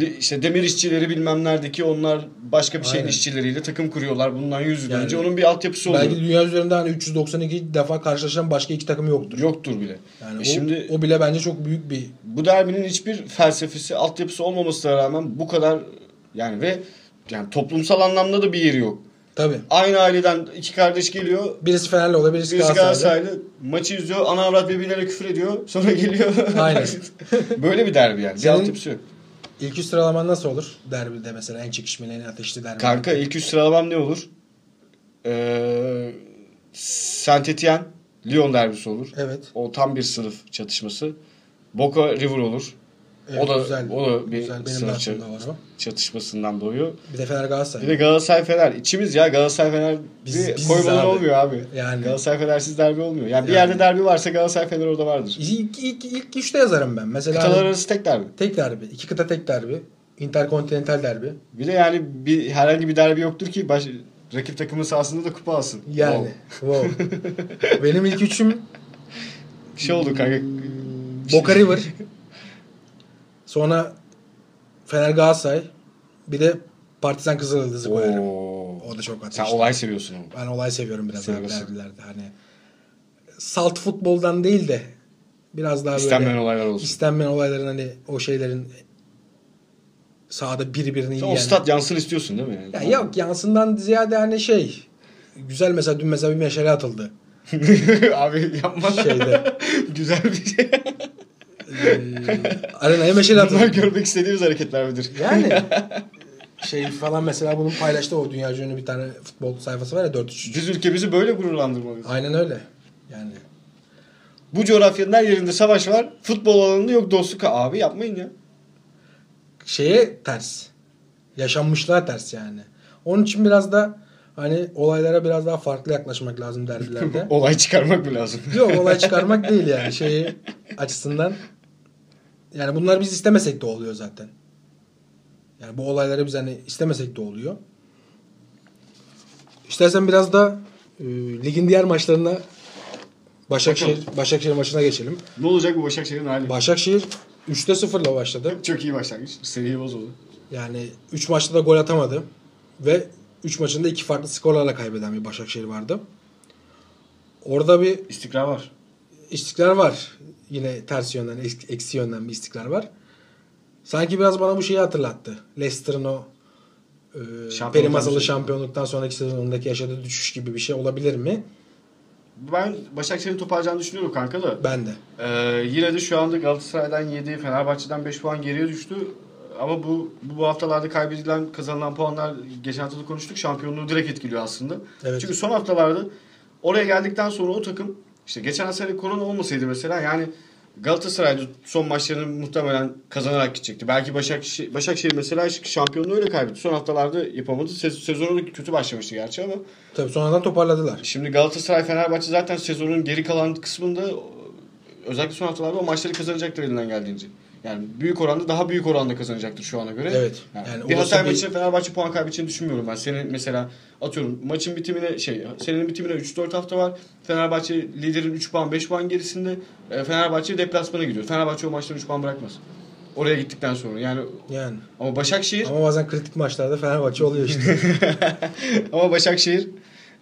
Li- işte demir işçileri bilmem neredeki onlar başka bir şeyin Aynen. işçileriyle takım kuruyorlar. Bundan 100 yıl Yani önce onun bir altyapısı oluyor. Belki dünya üzerinde hani 392 defa karşılaşan başka iki takım yoktur. Yoktur bile. Yani E o, şimdi o bile bence çok büyük bir bu derbinin hiçbir felsefesi, altyapısı olmamasına rağmen bu kadar yani ve yani toplumsal anlamda da bir yeri yok. Tabi. Aynı aileden iki kardeş geliyor. Birisi Fenerli oluyor, birisi Birisi Galatasaraylı. Galatasaraylı maçı izliyor. Ana avrat birbirlerine küfür ediyor. Sonra geliyor. Aynen. Böyle bir derbi yani. Bir Senin- altyapısı yok. İlk üst sıralaman nasıl olur? Derbide mesela en çekişmeli, en ateşli derbi. Kanka ilk üç sıralamam ne olur? Ee, Saint Etienne, Lyon derbisi olur. Evet. O tam bir sınıf çatışması. Boca River olur. Evet o da güzel, o da bir güzel. Benim çat- var o. çatışmasından doğuyor. Bir de Fener Galatasaray. Bir de Galatasaray Fener. İçimiz ya Galatasaray Fener Biz- bir abi. olmuyor abi. Yani. Galatasaray Fenersiz derbi olmuyor. Yani, bir Yani. yerde derbi varsa Galatasaray Fener orada vardır. İlk, ilk, ilk üçte yazarım ben. Mesela Kıtalar arası tek derbi. tek derbi. iki kıta tek derbi. Interkontinental derbi. Bir de yani bir herhangi bir derbi yoktur ki baş, rakip takımın sahasında da kupa alsın. Yani. Wow. Wow. Benim ilk üçüm Bir şey oldu kanka. Boca River. Sonra Fener Galatasaray. Bir de Partizan Kızılyıldız'ı koyarım. O da çok Sen ateşli. olay seviyorsun ama. Ben olay seviyorum biraz abi derbilerde. Hani salt futboldan değil de biraz daha İstenmeyen böyle olaylar olsun. istenmeyen olayların hani o şeylerin sahada birbirini Sen yiyen. o stat yansın istiyorsun değil mi? Yani? Ya yok yansından ziyade hani şey güzel mesela dün mesela bir meşale atıldı. Abi yapma. Şeyde. Güzel bir şey. Ee, arenaya meşale Bunlar atıldı. görmek istediğimiz hareketler midir? Yani şey falan mesela bunun paylaştı o dünya ünlü bir tane futbol sayfası var ya 4-3. Biz ülkemizi böyle gururlandırmalıyız. Aynen öyle. Yani Bu coğrafyanın her yerinde savaş var. Futbol alanında yok dostluk. Abi yapmayın ya. şeye ters. Yaşanmışlığa ters yani. Onun için biraz da hani olaylara biraz daha farklı yaklaşmak lazım derbilerde. Olay çıkarmak mı lazım? Yok olay çıkarmak değil yani şeyi açısından. Yani bunlar biz istemesek de oluyor zaten. Yani bu olayları biz hani istemesek de oluyor. İstersen biraz da e, ligin diğer maçlarına Başakşehir, Başakşehir maçına geçelim. ne olacak bu Başakşehir'in hali? Başakşehir 3'te 0'la başladı. Çok iyi başlangıç. Seriyi bozuldu. Yani 3 maçta da gol atamadı. Ve 3 maçında iki farklı skorlarla kaybeden bir Başakşehir vardı. Orada bir İstikrar var. İstikrar var. Yine ters yönden, eks- eksi yönden bir istikrar var. Sanki biraz bana bu şeyi hatırlattı. Leicester'ın o e, peri masalı sonra. şampiyonluktan sonraki sezonundaki yaşadığı düşüş gibi bir şey olabilir mi? Ben Başakşehir'in toparlayacağını düşünüyorum kanka da. Ben de. Ee, yine de şu anda Galatasaray'dan 7, Fenerbahçe'den 5 puan geriye düştü. Ama bu bu haftalarda kaybedilen, kazanılan puanlar geçen hafta da konuştuk. Şampiyonluğu direkt etkiliyor aslında. Evet. Çünkü son haftalarda oraya geldikten sonra o takım işte geçen sene korona olmasaydı mesela yani Galatasaray'da son maçlarını muhtemelen kazanarak gidecekti. Belki Başakşehir, Başakşehir mesela şampiyonluğu öyle kaybetti. Son haftalarda yapamadı. Sez- Sezonu kötü başlamıştı gerçi ama Tabii sonradan toparladılar. Şimdi Galatasaray Fenerbahçe zaten sezonun geri kalan kısmında özellikle son haftalarda o maçları kazanacaktır elinden geldiğince. Yani büyük oranda daha büyük oranda kazanacaktır şu ana göre. Evet. Yani Yani bir Hatay bir- maçında Fenerbahçe puan kaybedeceğini düşünmüyorum ben. Senin mesela atıyorum maçın bitimine şey senenin bitimine 3-4 hafta var. Fenerbahçe liderin 3 puan 5 puan gerisinde. E, Fenerbahçe deplasmana gidiyor. Fenerbahçe o maçtan 3 puan bırakmaz. Oraya gittikten sonra yani Yani. ama Başakşehir Ama bazen kritik maçlarda Fenerbahçe oluyor işte. Ama Başakşehir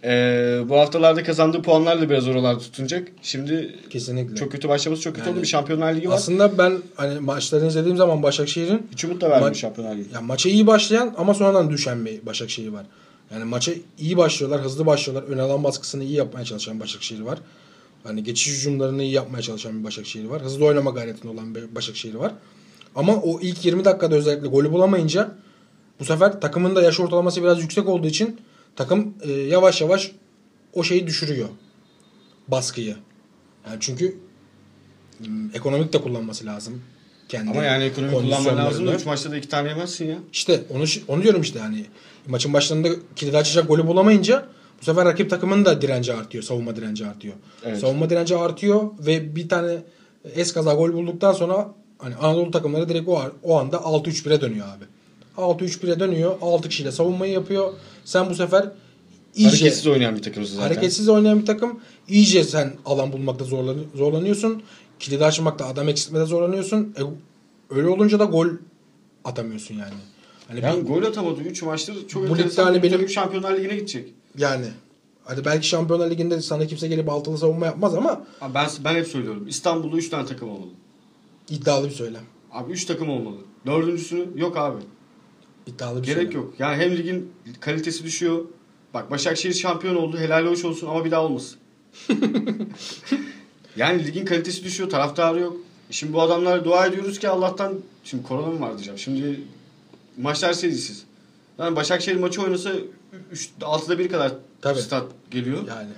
eee, bu haftalarda kazandığı puanlarla biraz oralarda tutunacak. Şimdi Kesinlikle. çok kötü başlaması çok kötü Yani oldu. Bir Şampiyonlar Ligi var. Aslında ben hani maçlarını izlediğim zaman Başakşehir'in Hiç umut da vermiyor Ma- Şampiyonlar Ligi. ya maça iyi başlayan ama sonradan düşen bir Başakşehir var. Yani maça iyi başlıyorlar, hızlı başlıyorlar. Ön alan baskısını iyi yapmaya çalışan Başakşehir var. Hani geçiş hücumlarını iyi yapmaya çalışan bir Başakşehir var. Hızlı oynama gayretinde olan bir Başakşehir var. Ama o ilk 20 dakikada özellikle golü bulamayınca bu sefer takımın da yaş ortalaması biraz yüksek olduğu için takım e, yavaş yavaş o şeyi düşürüyor. Baskıyı. Yani çünkü ekonomik de kullanması lazım. Kendi Ama yani ekonomi kullanman lazım da kondisyonlarını. 3 maçta da 2 tane yemezsin ya. İşte onu onu diyorum işte hani maçın başlarında kilidi açacak golü bulamayınca bu sefer rakip takımın da direnci artıyor. Savunma direnci artıyor. Evet. Savunma direnci artıyor ve bir tane eskaza gol bulduktan sonra hani Anadolu takımları direkt o, o anda 6-3-1'e dönüyor abi. 6-3-1'e dönüyor. 6 kişiyle savunmayı yapıyor. Sen bu sefer iyice Hareketsiz oynayan bir takımız zaten. hareketsiz oynayan bir takım. İyice sen alan bulmakta zorlan- zorlanıyorsun. Kilidi açmakta, adam eksiltmede zorlanıyorsun. E, öyle olunca da gol atamıyorsun yani. Hani Yani bir- gol atamadı 3 maçtır. Çok Bu ligde hani benim- Şampiyonlar Ligi'ne gidecek. yani hadi belki Şampiyonlar Ligi'nde sana kimse gelip altılı savunma yapmaz ama Abi ben ben hep söylüyorum. İstanbul'da 3 tane takım olmalı. iddialı bir söylem. Abi 3 takım olmalı. Dördüncüsünü yok abi. İddialı bir Gerek söylem. yok. Yani hem ligin kalitesi düşüyor. Bak Başakşehir şampiyon oldu. Helal hoş olsun ama bir daha olmasın. yani ligin kalitesi düşüyor. Taraftarı yok. Şimdi bu adamlar dua ediyoruz ki Allah'tan şimdi korona mı var diyeceğim. Şimdi maçlar serisiz. Yani Başakşehir maçı oynasa 3 6'da 1 kadar Tabii. stat geliyor. Yani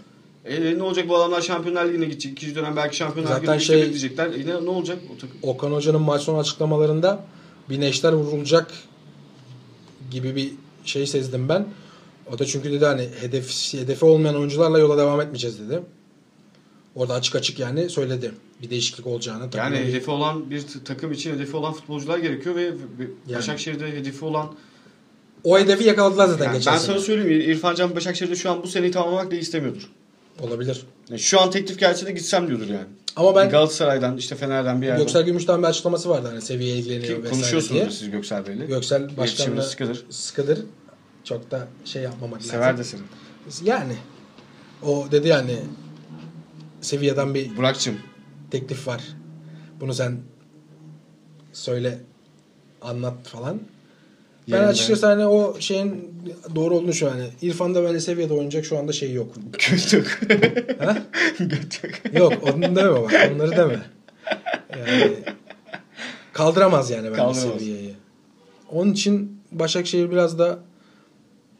E, ne olacak bu adamlar Şampiyonlar Ligi'ne gidecek. İkinci dönem belki Şampiyonlar Zaten Ligi'ne şey- şey... gidecekler. E, ne, ne olacak o takım? Okan Hoca'nın maç sonu açıklamalarında bir neşter vurulacak gibi bir şey sezdim ben. O da çünkü dedi hani hedef, hedefi olmayan oyuncularla yola devam etmeyeceğiz dedi. Orada açık açık yani söyledi. Bir değişiklik olacağını. Yani bir- hedefi olan bir takım için hedefi olan futbolcular gerekiyor ve ve Yani. Başakşehir'de hedefi olan O hedefi yakaladılar zaten Yani geçen ben sene. sana söyleyeyim İrfan Can Başakşehir'de şu an bu seneyi tamamlamak da istemiyordur. Olabilir. Yani şu an teklif gelse de gitsem diyordur yani. Ama ben Galatasaray'dan işte Fener'den bir yerden. Göksel Gümüş'ten bir açıklaması vardı hani seviye ilgileniyor Ki vesaire konuşuyorsunuz diye. siz Göksel Bey'le. Göksel başkanla sıkıdır. sıkıdır. Çok da şey yapmamak lazım. Sever de seni. Yani o dedi yani seviyeden bir Burak'cığım teklif var. Bunu sen söyle anlat falan. Ben Yerinde. açıkçası hani o şeyin doğru olduğunu şu hani İrfan'da böyle seviyede oynayacak şu anda şey yok. Götük. ha? Götük. Yok onu deme bak onları deme. Yani kaldıramaz yani bence Kaldıramaz. seviyeyi. Onun için Başakşehir biraz da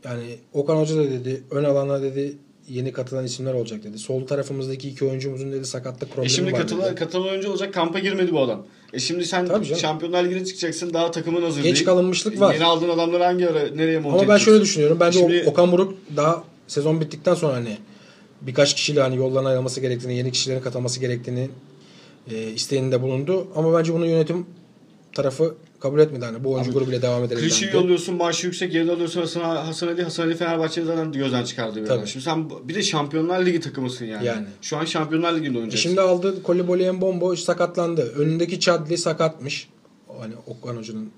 yani Okan Hoca da dedi ön alana dedi yeni katılan isimler olacak dedi. Sol tarafımızdaki iki oyuncumuzun dedi sakatlık problemi E şimdi var katılan, dedi. katılan oyuncu olacak kampa girmedi bu adam. E şimdi sen Tabii canım. Şampiyonlar Ligi'ne çıkacaksın daha takımın hazır Geç değil. kalınmışlık var. Yeni aldığın adamları hangi ara nereye monte Ama ben şöyle düşünüyorum. Bence Şimdi- Okan Buruk daha sezon bittikten sonra hani birkaç kişiyle hani yoldan ayrılması gerektiğini, yeni kişilerin katılması gerektiğini e, isteğinde bulundu. Ama bence bunu yönetim tarafı kabul etmedi. Hani bu oyuncu Abi, grubuyla devam edelim. Klişeyi yolluyorsun maaşı yüksek yerine alıyorsun Hasan, Hasan Ali. Hasan Ali Fenerbahçe'yi zaten gözden çıkardı. bir Tabii. Şimdi sen bir de Şampiyonlar Ligi takımısın yani. Yani. Şu an Şampiyonlar Ligi'nde E oynayacaksın. şimdi aldı Koliboli Mbombo sakatlandı. Önündeki Chadli sakatmış. Hani Okan Hoca'nın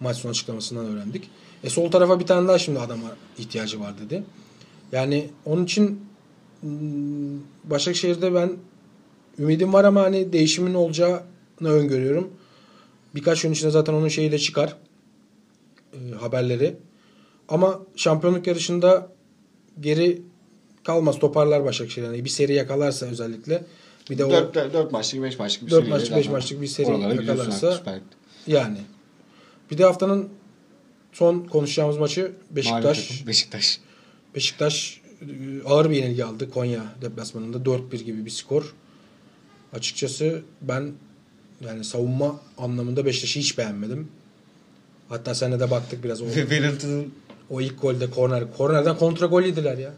maç sonu açıklamasından öğrendik. E sol tarafa bir tane daha şimdi adama ihtiyacı var dedi. Yani onun için hmm, Başakşehir'de ben ümidim var ama hani değişimin olacağını öngörüyorum. Birkaç gün içinde zaten onun şeyi de çıkar. e, haberleri. Ama şampiyonluk yarışında geri kalmaz toparlar Başakşehir. Yani bir seri yakalarsa özellikle bir de o 4, 4 maçlık 5 maçlık bir Dört seriyle maçlık, beş zaten maçlık bir seri yakalarsa- yani. Bir de haftanın son konuşacağımız maçı Beşiktaş. Beşiktaş. Beşiktaş e, ağır bir yenilgi aldı Konya deplasmanında 4-1 gibi bir skor. Açıkçası ben yani savunma anlamında Beşiktaş'ı hiç beğenmedim. Hatta senle de baktık biraz o, Wellington'ın o ilk golde korner. Kornerden kontra gol yediler ya.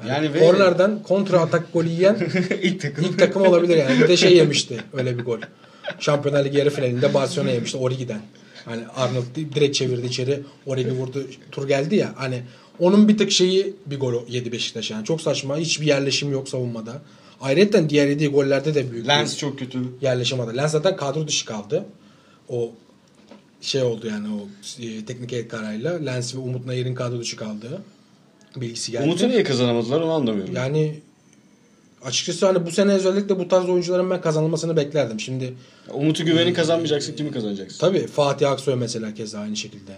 Yani, Yani ve- kornerden kontra atak golü yiyen ilk takım. ilk takım olabilir yani. Bir de şey yemişti öyle bir gol. Şampiyonlar Ligi yarı finalinde Barcelona yemişti Origi'den. Hani Arnold di- direkt çevirdi içeri. Origi vurdu. Tur geldi ya. Hani onun bir tık şeyi bir gol yedi Beşiktaş yani. Çok saçma. Hiçbir yerleşim yok savunmada. Ayrıca diğer yediği gollerde de büyük Lens çok kötü. yerleşim vardı. Lens zaten kadro dışı kaldı. O şey oldu yani o e, teknik heyet kararıyla. Lens ve Umut Nayır'ın kadro dışı kaldığı bilgisi geldi. Umut'u niye kazanamadılar onu anlamıyorum. Yani açıkçası hani bu sene özellikle bu tarz oyuncuların ben kazanılmasını beklerdim. Şimdi Umut'u güveni kazanmayacaksın kimi kazanacaksın? tabii Fatih Aksoy mesela keza aynı şekilde.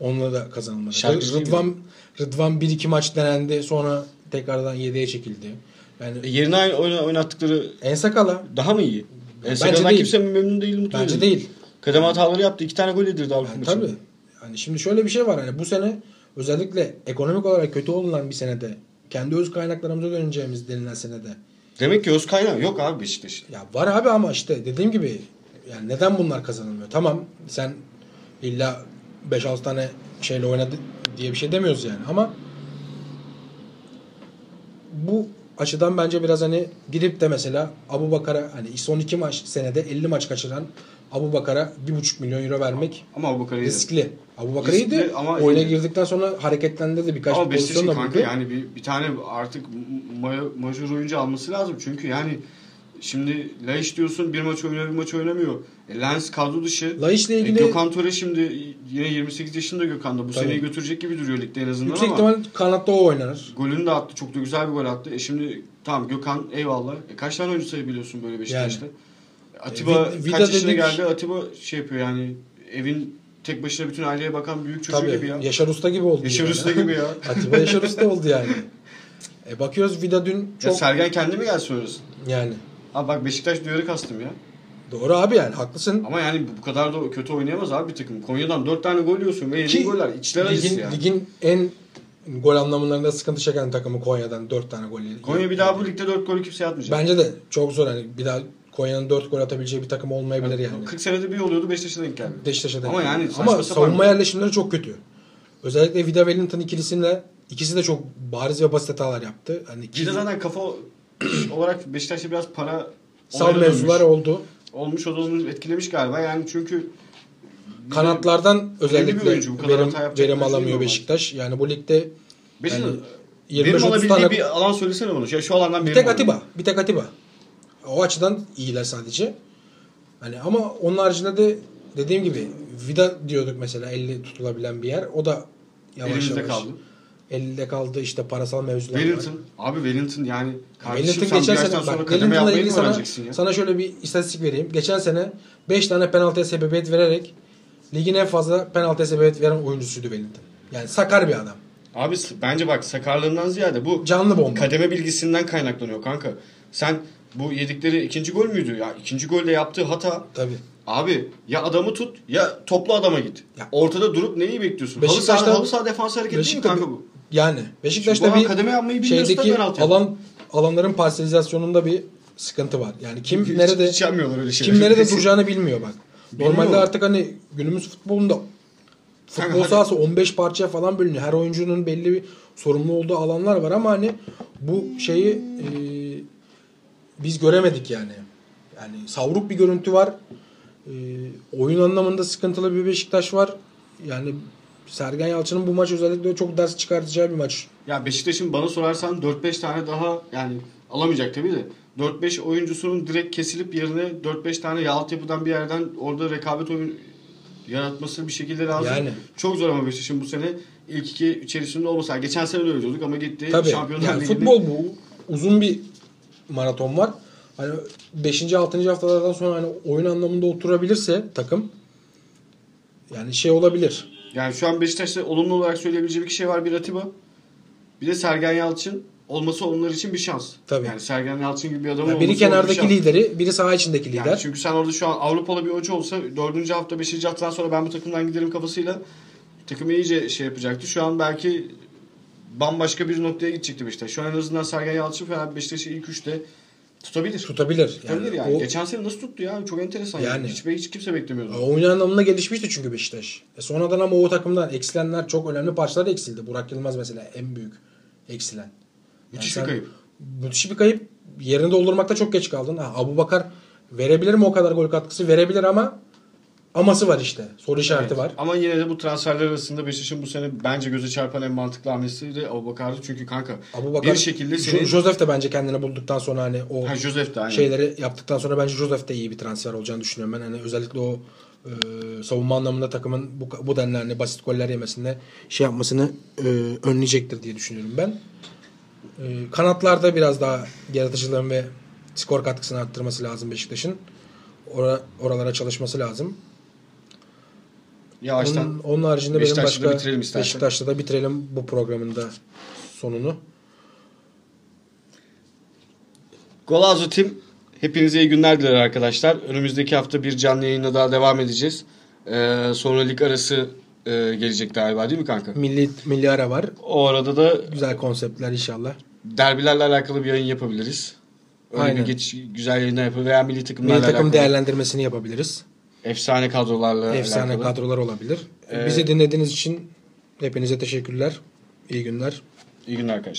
Onunla da kazanılmadı. Şarkıcı Rıdvan Rıdvan 1-2 maç denendi sonra tekrardan 7'ye çekildi. Yani E, yerine aynı oyna- oynattıkları Ensakala daha mı iyi? Ensaka'dan değil. kimse memnun değil mutlu bence değil. değil. Kademe hataları yaptı. iki tane gol yedirdi Avrupa Yani maçında. tabii. Hani şimdi şöyle bir şey var hani bu sene özellikle ekonomik olarak kötü olunan bir senede kendi öz kaynaklarımıza döneceğimiz denilen senede Demek ki öz kaynağı yok abi Beşiktaş'ın. Ya var abi ama işte dediğim gibi yani neden bunlar kazanılmıyor? Tamam sen illa 5-6 tane şeyle oynadı diye bir şey demiyoruz yani ama bu açıdan bence biraz hani gidip de mesela Abu Bakar'a hani son iki maç senede 50 maç kaçıran Abu Bakar'a 1,5 milyon euro vermek Ama Abu Bakar'ı riskli. Abu Bakar iyiydi. ama Oyuna iyiydi. girdikten sonra hareketlendi de birkaç Ama pozisyon da buldu. yani bir, bir tane artık ma- majör oyuncu alması lazım. Çünkü yani şimdi Laiş diyorsun bir maç oynuyor bir maç oynamıyor. E, Lens kadro dışı. Laiç'le E, ilgili Gökhan Töre şimdi yine 28 yaşında Gökhan da. Bu Tabii. seneyi götürecek gibi duruyor ligde en azından yüksek ama. ihtimal kanatta o oynanır. Golünü de attı. Çok da güzel bir gol attı. E şimdi tamam Gökhan eyvallah. E kaç tane oyuncu sayabiliyorsun böyle Beşiktaş'ta? Atiba Vi- Vida kaç yaşına dedik- geldi? Atiba şey yapıyor yani evin tek başına bütün aileye bakan büyük çocuk Tabii. gibi ya. Yaşar Usta gibi oldu. Yaşar yani. Usta gibi ya. Atiba Yaşar Usta oldu yani. E bakıyoruz Vida dün Ya çok Sergen kendi mi gelsin orası? yani Abi bak Beşiktaş duyarı kastım ya. doğru abi yani haklısın. Ama yani bu kadar da kötü oynayamaz abi bir takım. Konya'dan 4 tane gol yiyorsun ve yediğin goller içler ligin, yani. ligin en gol anlamlarında sıkıntı çeken takımı Konya'dan 4 tane gol yedi. Konya bir daha bu ligde 4 gol kimseye atmayacak. Bence de çok zor hani bir daha Konya'nın 4 gol atabileceği bir takım olmayabilir yani. 40 senede bir oluyordu Beşiktaş'a denk geldi. Beşiktaş'a denk Ama yani Ama sapan- savunma yerleşimleri çok kötü. Özellikle Vida Wellington ikilisinde ikisi de çok bariz ve basit hatalar yaptı. Hani de zaten kafa olarak Beşiktaş'ta biraz para sal mevzular oldu. olmuş o da onu etkilemiş galiba. Yani çünkü Kanatlardan özellikle verim, verim oyuncu alamıyor Beşiktaş. Yani bu ligde Beşiktaş yani benim 25-30 alabildiği tane bir alan söylesene bunu. Ya şu alandan Bir tek. Atiba. Bir tek Atiba. O açıdan iyiler sadece. Hani ama onun haricinde de dediğim gibi Vida diyorduk mesela 50 tutulabilen bir yer. O da yavaş Elimizde yavaş. kaldı. 50'de kaldı işte parasal mevzular var. Wellington. Abi Wellington yani kardeşim Wellington sen geçen sene sonra bak kademe yapmayı mı sana, ya? sana şöyle bir istatistik vereyim. Geçen sene 5 tane penaltıya sebebiyet vererek ligin en fazla penaltıya sebebiyet veren oyuncusuydu Wellington. Yani sakar bir adam. Abi bence bak sakarlığından ziyade bu Canlı bomba. kademe bilgisinden kaynaklanıyor kanka. Sen bu yedikleri ikinci gol müydü? Ya ikinci golde yaptığı hata Tabii. Abi ya adamı tut ya toplu adama git. Ya. Ortada durup neyi bekliyorsun? Beşiktaş'ta- halı saha, halı saha defans hareketi değil mi kanka bu? Yani Beşiktaş'ta bir kademe yapmayı şeydeki alan alanların parselizasyonunda bir sıkıntı var. Yani kim Hiç- nerede hiç öyle şeyler. kim nerede duracağını bilmiyor bak. Bilmiyor. Normalde artık hani günümüz futbolunda futbol sahası 15 parçaya falan bölünüyor. Her oyuncunun belli bir sorumlu olduğu alanlar var ama hani bu şeyi e, biz göremedik yani. Yani savruk bir görüntü var. E, oyun anlamında sıkıntılı bir Beşiktaş var. Yani Sergen Yalçın'ın bu maç özellikle çok ders çıkartacağı bir maç. Ya Beşiktaş'ın bana sorarsan 4-5 tane daha yani alamayacak tabii de 4-5 oyuncusunun direkt kesilip yerine 4-5 tane ya altyapıdan bir yerden orada rekabet oyun yaratması bir şekilde lazım. Yani. Çok zor ama Beşiktaş'ın bu sene ilk iki içerisinde olmasa. Geçen sene de öyle ama gitti Tabii. Şampiyonlar Yani futbol bu. Uzun bir maraton var. Hani 5. 6. haftalardan sonra hani oyun anlamında oturabilirse takım yani şey olabilir. Yani şu an Beşiktaş'ta olumlu olarak söyleyebileceğim iki şey var. Bir Atiba. Bir de Sergen Yalçın olması onlar için bir şans. Tabii. Yani Sergen Yalçın gibi bir adam Yani biri bir kenardaki şans. lideri, biri saha içindeki Yani lider. çünkü sen orada şu an Avrupalı bir hoca olsa dördüncü hafta, beşinci haftadan sonra ben bu takımdan giderim kafasıyla takımı iyice şey yapacaktı. Şu an belki bambaşka bir noktaya gidecekti Beşiktaş. Şu an en azından Sergen Yalçın falan Beşiktaş'ı ilk üçte tutabilir. Tutabilir. Tutabilir Yani, yani. o, Geçen sene nasıl tuttu ya? Çok enteresan. Yani. Yani. Hiç, hiç kimse beklemiyordu. oyun anlamında gelişmişti çünkü Beşiktaş. E sonradan ama o takımdan eksilenler çok önemli parçalar eksildi. Burak Yılmaz mesela en büyük eksilen. Müthiş sen- bir kayıp. Müthiş bir kayıp. Yerini doldurmakta çok geç kaldın. Ha, Abu Bakar verebilir mi o kadar gol katkısı? Verebilir ama aması var işte. Soru işareti Evet. var. Ama yine de bu transferler arasında Beşiktaş'ın bu sene bence göze çarpan en mantıklı hamlesi de Abubakar'dı. Çünkü kanka Abu Bakar, bir şekilde senin... Joseph de bence kendini bulduktan sonra hani o ha, Joseph de aynen. şeyleri yaptıktan sonra bence Joseph de iyi bir transfer olacağını düşünüyorum ben. Hani özellikle o e, savunma anlamında takımın bu, bu denli hani basit goller yemesinde şey yapmasını e, önleyecektir diye düşünüyorum ben. E, kanatlarda biraz daha yaratıcılığın ve skor katkısını arttırması lazım Beşiktaş'ın. Ora, oralara çalışması lazım. Yavaştan Onun, onun haricinde benim başka bitirelim istersen. Beşiktaş'ta da bitirelim bu programın da sonunu. Golazo Team hepinize iyi günler diler arkadaşlar. Önümüzdeki hafta bir canlı yayınla daha devam edeceğiz. Ee, sonra lig arası e, gelecek galiba değil mi kanka? Milli milli ara var. O arada da Güzel konseptler inşallah. derbilerle alakalı bir yayın yapabiliriz. Öyle Aynen. bir geç, güzel yayınlar yapabiliriz. Veya milli takımlarla Milli takım alakalı. değerlendirmesini yapabiliriz. Efsane kadrolarla Efsane alakalı. kadrolar olabilir. Ee, Bizi dinlediğiniz için hepinize teşekkürler. İyi günler. İyi günler arkadaşlar.